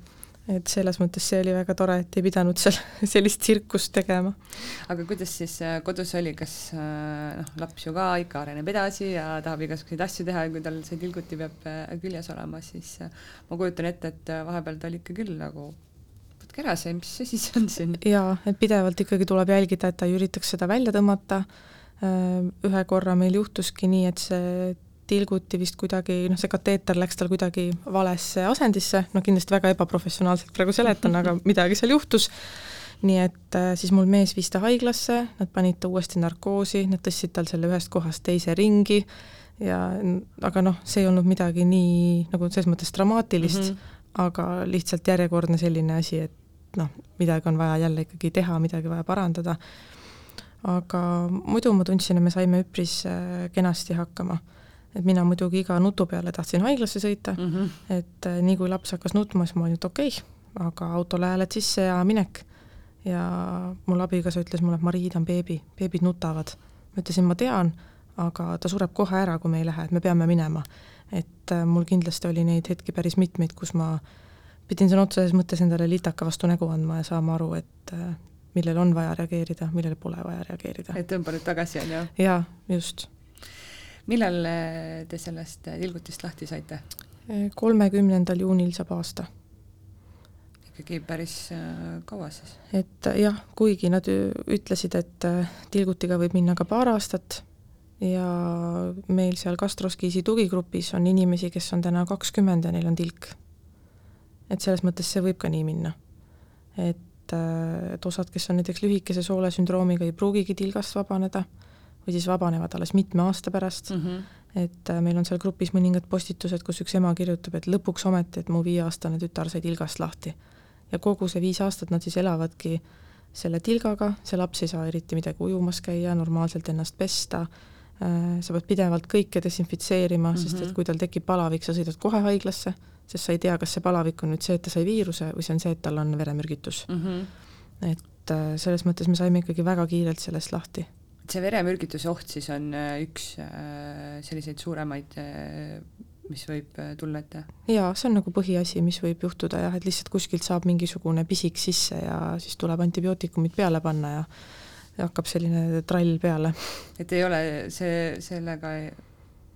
et selles mõttes see oli väga tore, et ei pidanud seal sellist tsirkust tegema. aga kuidas siis äh, kodus oli, kas äh, noh, laps ju ka ikka areneb edasi ja tahab igasuguseid asju teha ja kui tal see tilguti peab küljes olema, siis ma kujutan ette, et vahepeal ta oli ikka küll nagu võtke ära see, mis see on siin. jaa, et pidevalt ikkagi tuleb jälgida, et ta ei üritaks seda välja tõmmata, ühe korra meil juhtuski nii, et see tilguti vist kuidagi, noh, see kateeter läks tal kuidagi valesse asendisse, no kindlasti väga ebaprofessionaalselt praegu seletan, aga midagi seal juhtus, nii et siis mul mees viis ta haiglasse, nad panid ta uuesti narkoosi, nad tõstsid tal selle ühest kohast teise ringi ja aga noh, see ei olnud midagi nii nagu selles mõttes dramaatilist mm, -hmm. aga lihtsalt järjekordne selline asi, et noh, midagi on vaja jälle ikkagi teha, midagi vaja parandada, aga muidu ma tundsin, et me saime üpris äh, kenasti hakkama. et mina muidugi iga nutu peale tahtsin haiglasse sõita mm, -hmm. et äh, nii kui laps hakkas nutma, siis ma olin, et okei okay,, aga autole hääled sisse ja minek. ja mul abikaasa ütles mulle, et Marii, ta on beebi, beebid nutavad. ma ütlesin, ma tean, aga ta sureb kohe ära, kui me ei lähe, et me peame minema. et äh, mul kindlasti oli neid hetki päris mitmeid, kus ma äh, pidin sõna otseses mõttes endale litaka vastu nägu andma ja saama aru, et äh, millele on vaja reageerida, millele pole vaja reageerida. et tõmba nüüd tagasi, on ju? jaa, just. millal äh, te sellest äh, tilgutist lahti saite? kolmekümnendal juunil saab aasta. ikkagi päris kaua siis? et jah, kuigi nad ütlesid, et tilgutiga võib minna ka paar aastat ja meil seal gastroskiisi tugigrupis on inimesi, kes on täna kakskümmend ja neil on tilk et selles mõttes see võib ka nii minna. et, äh, et osad, kes on näiteks lühikese soolesündroomiga, ei pruugigi tilgast vabaneda või siis vabanevad alles mitme aasta pärast mm, -hmm. et äh, meil on seal grupis mõningad postitused, kus üks ema kirjutab, et lõpuks ometi, et mu viieaastane tütar sai tilgast lahti. ja kogu see viis aastat nad siis elavadki selle tilgaga, see laps ei saa eriti midagi ujumas käia, normaalselt ennast pesta, äh, sa pead pidevalt kõike desinfitseerima mm, -hmm. sest et mhm. kui tal tekib palavik, sa sõidad kohe haiglasse sest sa ei tea, kas see palavik on nüüd see, et ta sai viiruse või see on see, et tal on veremürgitus mm. -hmm. et äh, selles mõttes me saime ikkagi väga kiirelt sellest lahti. see veremürgituse oht siis on äh, üks äh, selliseid suuremaid mis võib tulla ette? jaa, see on nagu põhiasi, mis võib juhtuda jah, et lihtsalt kuskilt saab mingisugune pisik sisse ja siis tuleb antibiootikumid peale panna ja ja hakkab selline trall peale. et ei ole see, sellega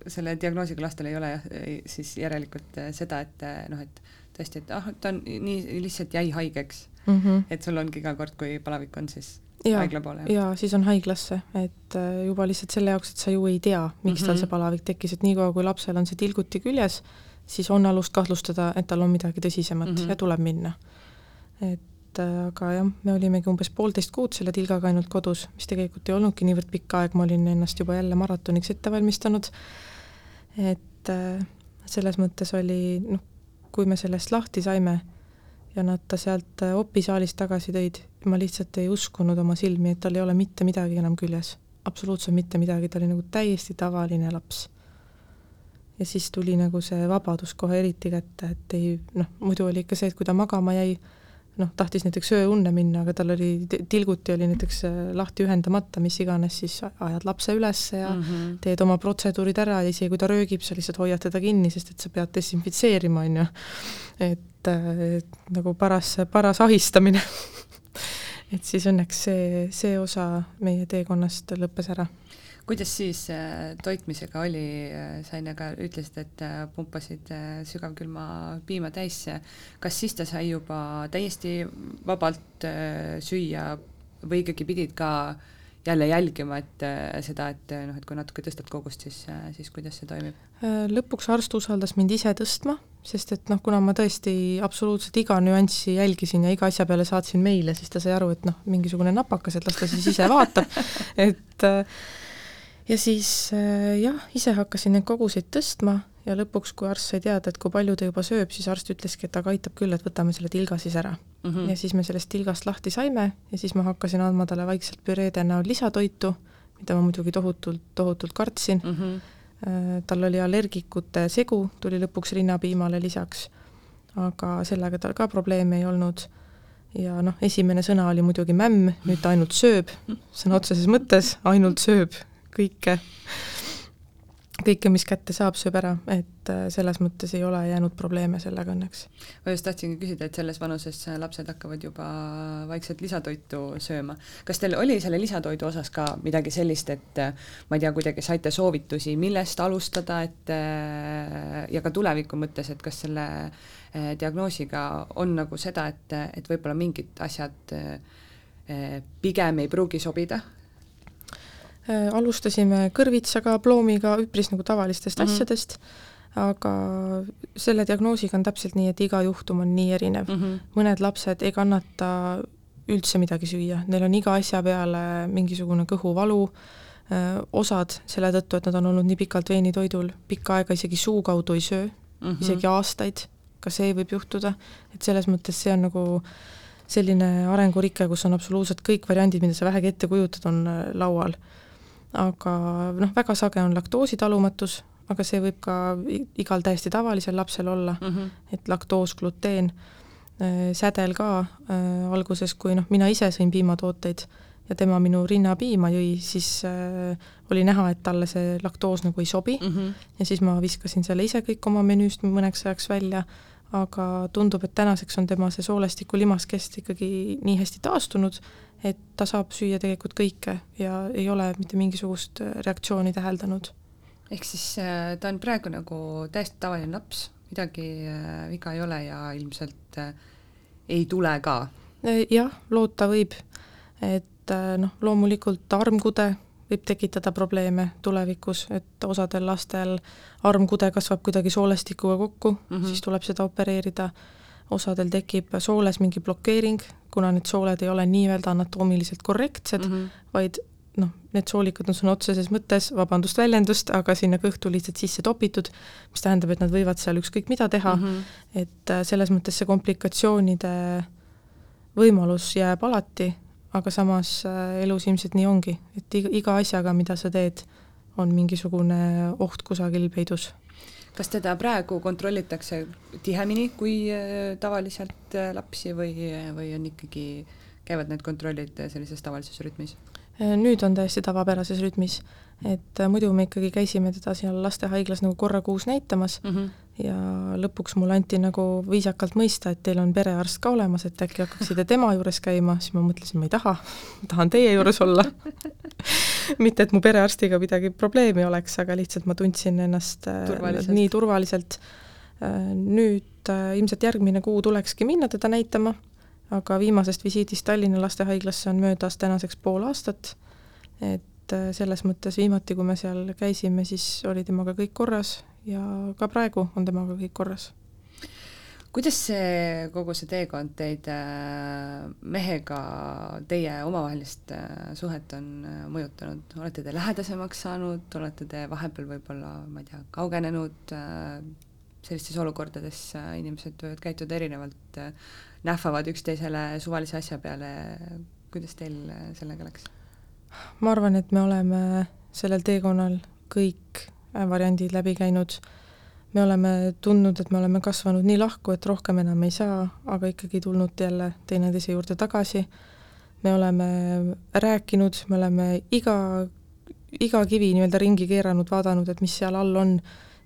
selle diagnoosiga lastel ei ole siis järelikult äh, seda, et äh, noh, et tõesti, et ah, ta on nii, lihtsalt jäi haigeks mm. -hmm. et sul ongi iga kord, kui palavik on, siis ja, haigla poole? jaa, siis on haiglasse, et juba lihtsalt selle jaoks, et sa ju ei tea, miks mm -hmm. tal mhm. see palavik tekkis, et niikaua, kui lapsel on see tilguti küljes, siis on alust kahtlustada, et tal on midagi tõsisemat mm -hmm. ja tuleb minna. et aga jah, me olimegi umbes poolteist kuud selle tilgaga ainult kodus, mis tegelikult ei olnudki niivõrd pikk aeg, ma olin ennast juba jälle maratoniks ette valmistanud, et äh, selles mõttes oli noh, kui me sellest lahti saime ja nad ta sealt äh, opisaalist tagasi tõid, ma lihtsalt ei uskunud oma silmi, et tal ei ole mitte midagi enam küljes. absoluutselt mitte midagi, ta oli nagu täiesti tavaline laps ja siis tuli nagu see vabadus kohe eriti kätte, et ei noh, muidu oli ikka see, et kui ta magama jäi, noh, tahtis näiteks ööunne minna, aga tal oli, tilguti oli näiteks äh, lahti ühendamata, mis iganes, siis ajad lapse üles ja mm -hmm. teed oma protseduurid ära ja isegi kui ta röögib, sa lihtsalt hoiad teda kinni, sest et sa pead desinfitseerima, on ju. et äh, nagu paras, paras ahistamine et siis õnneks see, see osa meie teekonnast lõppes ära kuidas siis äh, toitmisega oli, äh, sa enne ka ütlesid, et äh, pumpasid sügavkülma piima täis, kas siis ta sai juba täiesti vabalt süüa või ikkagi pidid ka jälle jälgima, et seda, et noh, et kui natuke tõstad kogust, siis, siis kuidas see toimib? lõpuks arst usaldas mind ise tõstma, sest et noh, kuna ma tõesti absoluutselt iga nüanssi jälgisin ja iga asja peale saatsin meile, siis ta sai aru, et noh, mingisugune napakas, et las ta siis ise vaatab, et äh, ja siis äh, jah, ise hakkasin neid koguseid tõstma ja lõpuks, kui arst sai teada, et kui palju ta juba sööb, siis arst ütleski, et aga aitab küll, et võtame selle tilga siis ära mm. -hmm. ja siis me sellest tilgast lahti saime ja siis ma hakkasin andma talle vaikselt püreede näol lisatoitu, mida ma muidugi tohutult, tohutult kartsin mm. -hmm. tal oli allergikute segu, tuli lõpuks rinnapiimale lisaks, aga sellega tal ka probleeme ei olnud ja noh, esimene sõna oli muidugi mämm, nüüd ta ainult sööb, sõna otseses mõttes ainult sööb kõike, kõike, mis kätte saab, sööb ära, et äh, selles mõttes ei ole jäänud probleeme sellega õnneks. ma just tahtsingi küsida, et selles vanuses lapsed hakkavad juba vaikselt lisatoitu sööma. kas teil oli selle lisatoidu osas ka midagi sellist, et äh, ma ei tea, kuidagi saite soovitusi, millest alustada, et äh, ja ka tuleviku mõttes, et kas selle diagnoosiga on nagu seda, et, et võib-olla mingid asjad pigem ei pruugi sobida alustasime kõrvitsaga, ploomiga, üpris nagu tavalistest mm -hmm. asjadest, aga selle diagnoosiga on täpselt nii, et iga juhtum on nii erinev mm. -hmm. mõned lapsed ei kannata üldse midagi süüa, neil on iga asja peale mingisugune kõhuvalu, äh, osad selle tõttu, et nad on olnud nii pikalt veenitoidul, pikka aega isegi suu kaudu ei söö mm, -hmm. isegi aastaid, ka see võib juhtuda, et selles mõttes see on nagu selline arengurike, kus on absoluutselt kõik variandid, mida sa vähegi ette kujutad, on äh, laual aga noh, väga sage on laktoositalumatus, aga see võib ka igal täiesti tavalisel lapsel olla mm, -hmm. et laktoos, gluteen, äh, sädel ka äh, alguses, kui noh, mina ise sõin piimatooteid ja tema minu rinnapiima jõi, siis äh, oli näha, et talle see laktoos nagu ei sobi mm -hmm. ja siis ma viskasin selle ise kõik oma menüüst mõneks ajaks välja, aga tundub, et tänaseks on tema see soolestiku limaskest ikkagi nii hästi taastunud, et ta saab süüa tegelikult kõike ja ei ole mitte mingisugust äh, reaktsiooni täheldanud. ehk siis äh, ta on praegu nagu täiesti tavaline laps, midagi äh, viga ei ole ja ilmselt ei tule ka? jah, loota võib, et noh, loomulikult armkude võib tekitada probleeme tulevikus, et osadel lastel armkude kasvab kuidagi soolestikuga kokku mm, -hmm. siis tuleb seda opereerida, osadel tekib sooles mingi blokeering, kuna need sooled ei ole nii-öelda anatoomiliselt korrektsed mm, -hmm. vaid noh, need soolikad on sõna otseses mõttes, vabandust väljendust, aga sinna kõhtu lihtsalt sisse topitud, mis tähendab, et nad võivad seal ükskõik mida teha mm, -hmm. et äh, selles mõttes see komplikatsioonide võimalus jääb alati, aga samas äh, elus ilmselt nii ongi, et iga, iga asjaga, mida sa teed, on mingisugune oht kusagil peidus kas teda praegu kontrollitakse tihemini kui äh, tavaliselt äh, lapsi või, või on ikkagi, käivad need kontrollid sellises tavalises rütmis? Äh, nüüd on täiesti tavapärases rütmis, et muidu me ikkagi käisime teda seal lastehaiglas nagu korra kuus näitamas mm -hmm. Ja lõpuks mulle anti nagu viisakalt mõista, et teil on perearst ka olemas, et äkki hakkaksite tema juures käima, siis ma mõtlesin, ma ei taha, tahan teie juures olla. Mitte, et mu perearstiga midagi probleemi oleks, aga lihtsalt ma tundsin ennast äh, turvaliselt. nii turvaliselt. Äh, nüüd äh, ilmselt järgmine kuu tulekski minna teda näitama, aga viimasest visiidist Tallinna Lastehaiglasse on möödas tänaseks pool aastat, et selles mõttes viimati, kui me seal käisime, siis oli temaga kõik korras ja ka praegu on temaga kõik korras. Kuidas see, kogu see teekond teid äh, mehega, teie omavahelist äh, suhet on äh, mõjutanud, olete te lähedasemaks saanud, olete te vahepeal võib-olla, ma ei tea, kaugenenud, sellistes olukordades inimesed võivad käituda erinevalt, nähvavad üksteisele suvalise asja peale, kuidas teil sellega läks? ma arvan, et me oleme sellel teekonnal kõik variandid läbi käinud me oleme tundnud, et me oleme kasvanud nii lahku, et rohkem enam ei saa, aga ikkagi tulnud jälle teineteise juurde tagasi. me oleme rääkinud, me oleme iga, iga kivi nii-öelda ringi keeranud, vaadanud, et mis seal all on,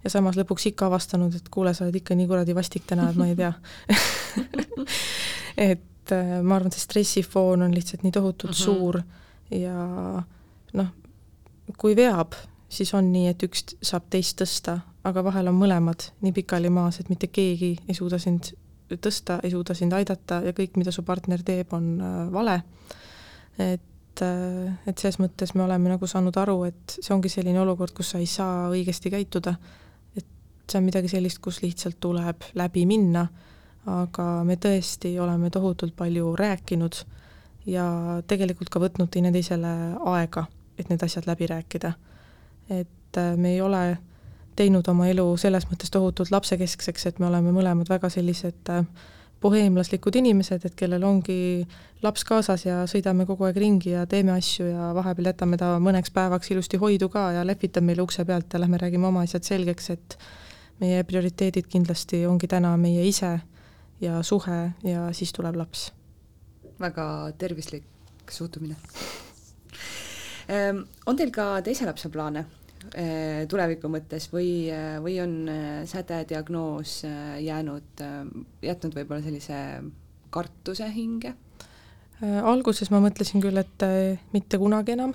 ja samas lõpuks ikka avastanud, et kuule, sa oled ikka nii kuradi vastik täna, et ma ei tea et äh, ma arvan, see stressifoon on lihtsalt nii tohutult mm -hmm. suur ja noh, kui veab, siis on nii, et üks saab teist tõsta, aga vahel on mõlemad nii pikali maas, et mitte keegi ei suuda sind tõsta, ei suuda sind aidata ja kõik, mida su partner teeb, on äh, vale. et, äh, et selles mõttes me oleme nagu saanud aru, et see ongi selline olukord, kus sa ei saa õigesti käituda. et see on midagi sellist, kus lihtsalt tuleb läbi minna, aga me tõesti oleme tohutult palju rääkinud ja tegelikult ka võtnud teineteisele aega, et need asjad läbi rääkida et äh, me ei ole teinud oma elu selles mõttes tohutult lapsekeskseks, et me oleme mõlemad väga sellised äh, boheemlaslikud inimesed, et kellel ongi laps kaasas ja sõidame kogu aeg ringi ja teeme asju ja vahepeal jätame ta mõneks päevaks ilusti hoidu ka ja lepitab meile ukse pealt ja lähme räägime oma asjad selgeks, et meie prioriteedid kindlasti ongi täna meie ise ja suhe ja siis tuleb laps. väga tervislik suhtumine Ehm, on teil ka teise lapse plaane tuleviku mõttes või, eh, või on eh, sädediagnoos jäänud, jätnud võib-olla sellise kartuse hinge? alguses ma mõtlesin küll, et mitte kunagi enam,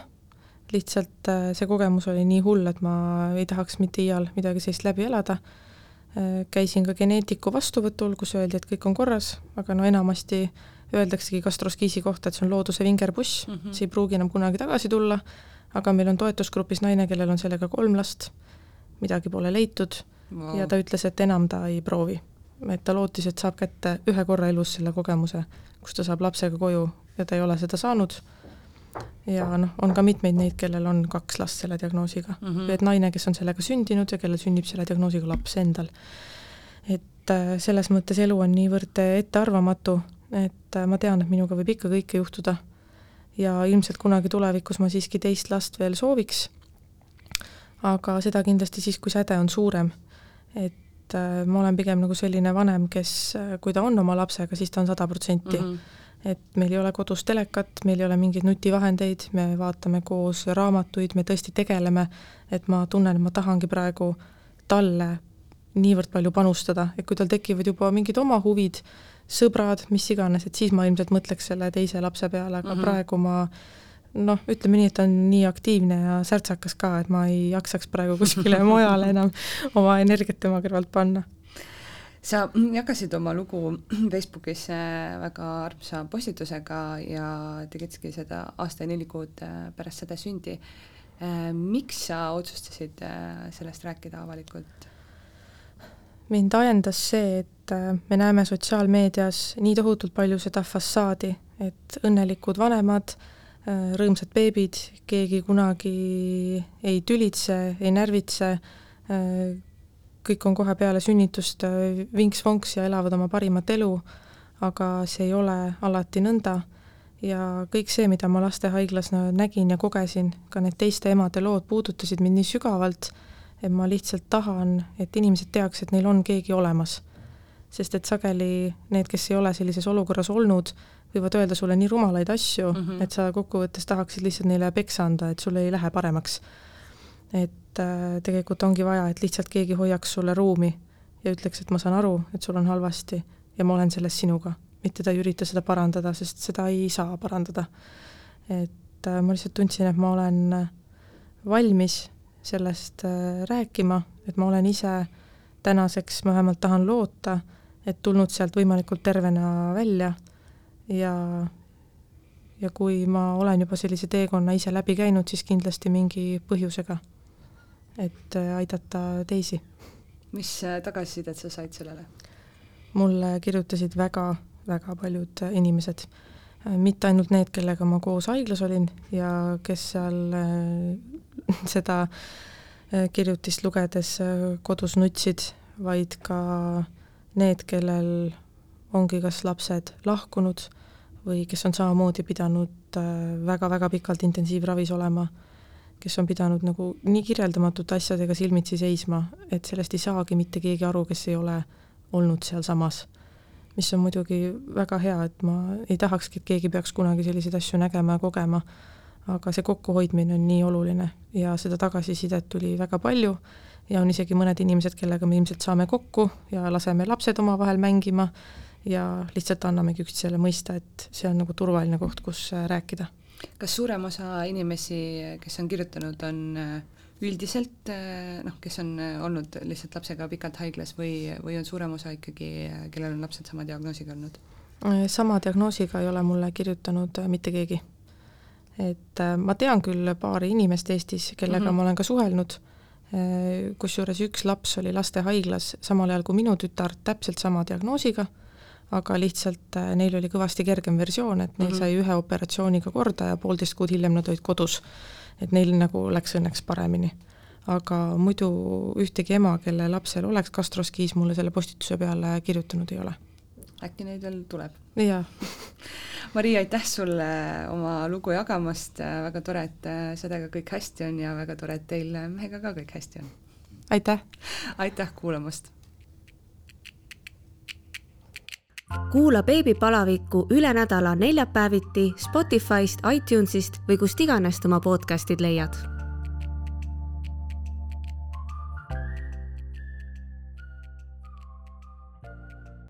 lihtsalt see kogemus oli nii hull, et ma ei tahaks mitte iial midagi sellist läbi elada. käisin ka geneetiku vastuvõtul, kus öeldi, et kõik on korras, aga no enamasti öeldaksegi gastroskiisi kohta, et see on looduse vingerbuss mm, -hmm. see ei pruugi enam kunagi tagasi tulla, aga meil on toetusgrupis naine, kellel on sellega kolm last, midagi pole leitud wow. ja ta ütles, et enam ta ei proovi. et ta lootis, et saab kätte ühe korra elus selle kogemuse, kus ta saab lapsega koju ja ta ei ole seda saanud, ja noh, on ka mitmeid neid, kellel on kaks last selle diagnoosiga mm, -hmm. et naine, kes on sellega sündinud ja kellel sünnib selle diagnoosiga laps endal. et äh, selles mõttes elu on niivõrd ettearvamatu et äh, ma tean, et minuga võib ikka kõike juhtuda ja ilmselt kunagi tulevikus ma siiski teist last veel sooviks, aga seda kindlasti siis, kui säde on suurem. et äh, ma olen pigem nagu selline vanem, kes, äh, kui ta on oma lapsega, siis ta on sada protsenti. Mhm. et meil ei ole kodus telekat, meil ei ole mingeid nutivahendeid, me vaatame koos raamatuid, me tõesti tegeleme, et ma tunnen, et ma tahangi praegu talle niivõrd palju panustada, et kui tal tekivad juba mingid oma huvid, sõbrad, mis iganes, et siis ma ilmselt mõtleks selle teise lapse peale, aga mm -hmm. praegu ma noh, ütleme nii, et ta on nii aktiivne ja särtsakas ka, et ma ei jaksaks praegu kuskile mujale enam oma energiat tema kõrvalt panna. sa jagasid oma lugu Facebookis äh, väga armsa postitusega ja tegidki seda aasta ja neli kuud äh, pärast seda sündi. Äh, miks sa otsustasid sellest rääkida avalikult? Mind ajendas see, et äh, me näeme sotsiaalmeedias nii tohutult palju seda fassaadi, et õnnelikud vanemad, äh, rõõmsad beebid, keegi kunagi ei tülitse, ei närvitse, äh, kõik on kohe peale sünnitust vinks-vonks ja elavad oma parimat elu, aga see ei ole alati nõnda. Ja kõik see, mida ma lastehaiglas nägin ja kogesin, ka need teiste emade lood puudutasid mind nii sügavalt, et ma lihtsalt tahan, et inimesed teaks, et neil on keegi olemas. sest et sageli need, kes ei ole sellises olukorras olnud, võivad öelda sulle nii rumalaid asju mm, -hmm. et sa kokkuvõttes tahaksid lihtsalt neile peksa anda, et sul ei lähe paremaks. et äh, tegelikult ongi vaja, et lihtsalt keegi hoiaks sulle ruumi ja ütleks, et ma saan aru, et sul on halvasti ja ma olen selles sinuga, mitte ta ei ürita seda parandada, sest seda ei saa parandada. et äh, ma lihtsalt tundsin, et ma olen valmis sellest äh, rääkima, et ma olen ise tänaseks, ma vähemalt tahan loota, et tulnud sealt võimalikult tervena välja ja, ja kui ma olen juba sellise teekonna ise läbi käinud, siis kindlasti mingi põhjusega, et äh, aidata teisi. mis äh, tagasisidet sa said sellele? mulle kirjutasid väga-väga paljud inimesed mitte ainult need, kellega ma koos haiglas olin ja kes seal seda äh, kirjutist lugedes kodus nutsid, vaid ka need, kellel ongi kas lapsed lahkunud või kes on samamoodi pidanud väga-väga pikalt intensiivravis olema, kes on pidanud nagu nii kirjeldamatute asjadega silmitsi seisma, et sellest ei saagi mitte keegi aru, kes ei ole olnud sealsamas. Mis on muidugi väga hea, et ma ei tahakski, et keegi peaks kunagi selliseid asju nägema ja kogema, aga see kokkuhoidmine on nii oluline ja seda tagasisidet tuli väga palju ja on isegi mõned inimesed, kellega me ilmselt saame kokku ja laseme lapsed omavahel mängima ja lihtsalt annamegi üksteisele mõista, et see on nagu turvaline koht, kus rääkida. kas suurem osa inimesi, kes on kirjutanud, on äh, üldiselt eh, noh, kes on olnud lihtsalt lapsega pikalt haiglas või, või on suurem osa ikkagi, kellel on lapsed sama diagnoosiga olnud? sama diagnoosiga ei ole mulle kirjutanud mitte keegi. Et ma tean küll paari inimest Eestis, kellega mm -hmm. ma olen ka suhelnud, kusjuures üks laps oli lastehaiglas samal ajal kui minu tütar täpselt sama diagnoosiga, aga lihtsalt neil oli kõvasti kergem versioon, et neil mm -hmm. sai ühe operatsiooniga korda ja poolteist kuud hiljem nad olid kodus et neil nagu läks õnneks paremini. aga muidu ühtegi ema, kelle lapsel oleks gastroskiis, mulle selle postituse peale kirjutanud ei ole. Äkki neid veel tuleb? jaa Mari, aitäh sulle oma lugu jagamast, väga tore, et sedega kõik hästi on ja väga tore, et teil mehega ka kõik hästi on. aitäh! aitäh kuulamast! kuula beebipalavikku üle nädala neljapäeviti Spotify'st, iTunes'ist või kust iganes oma podcast'id leiad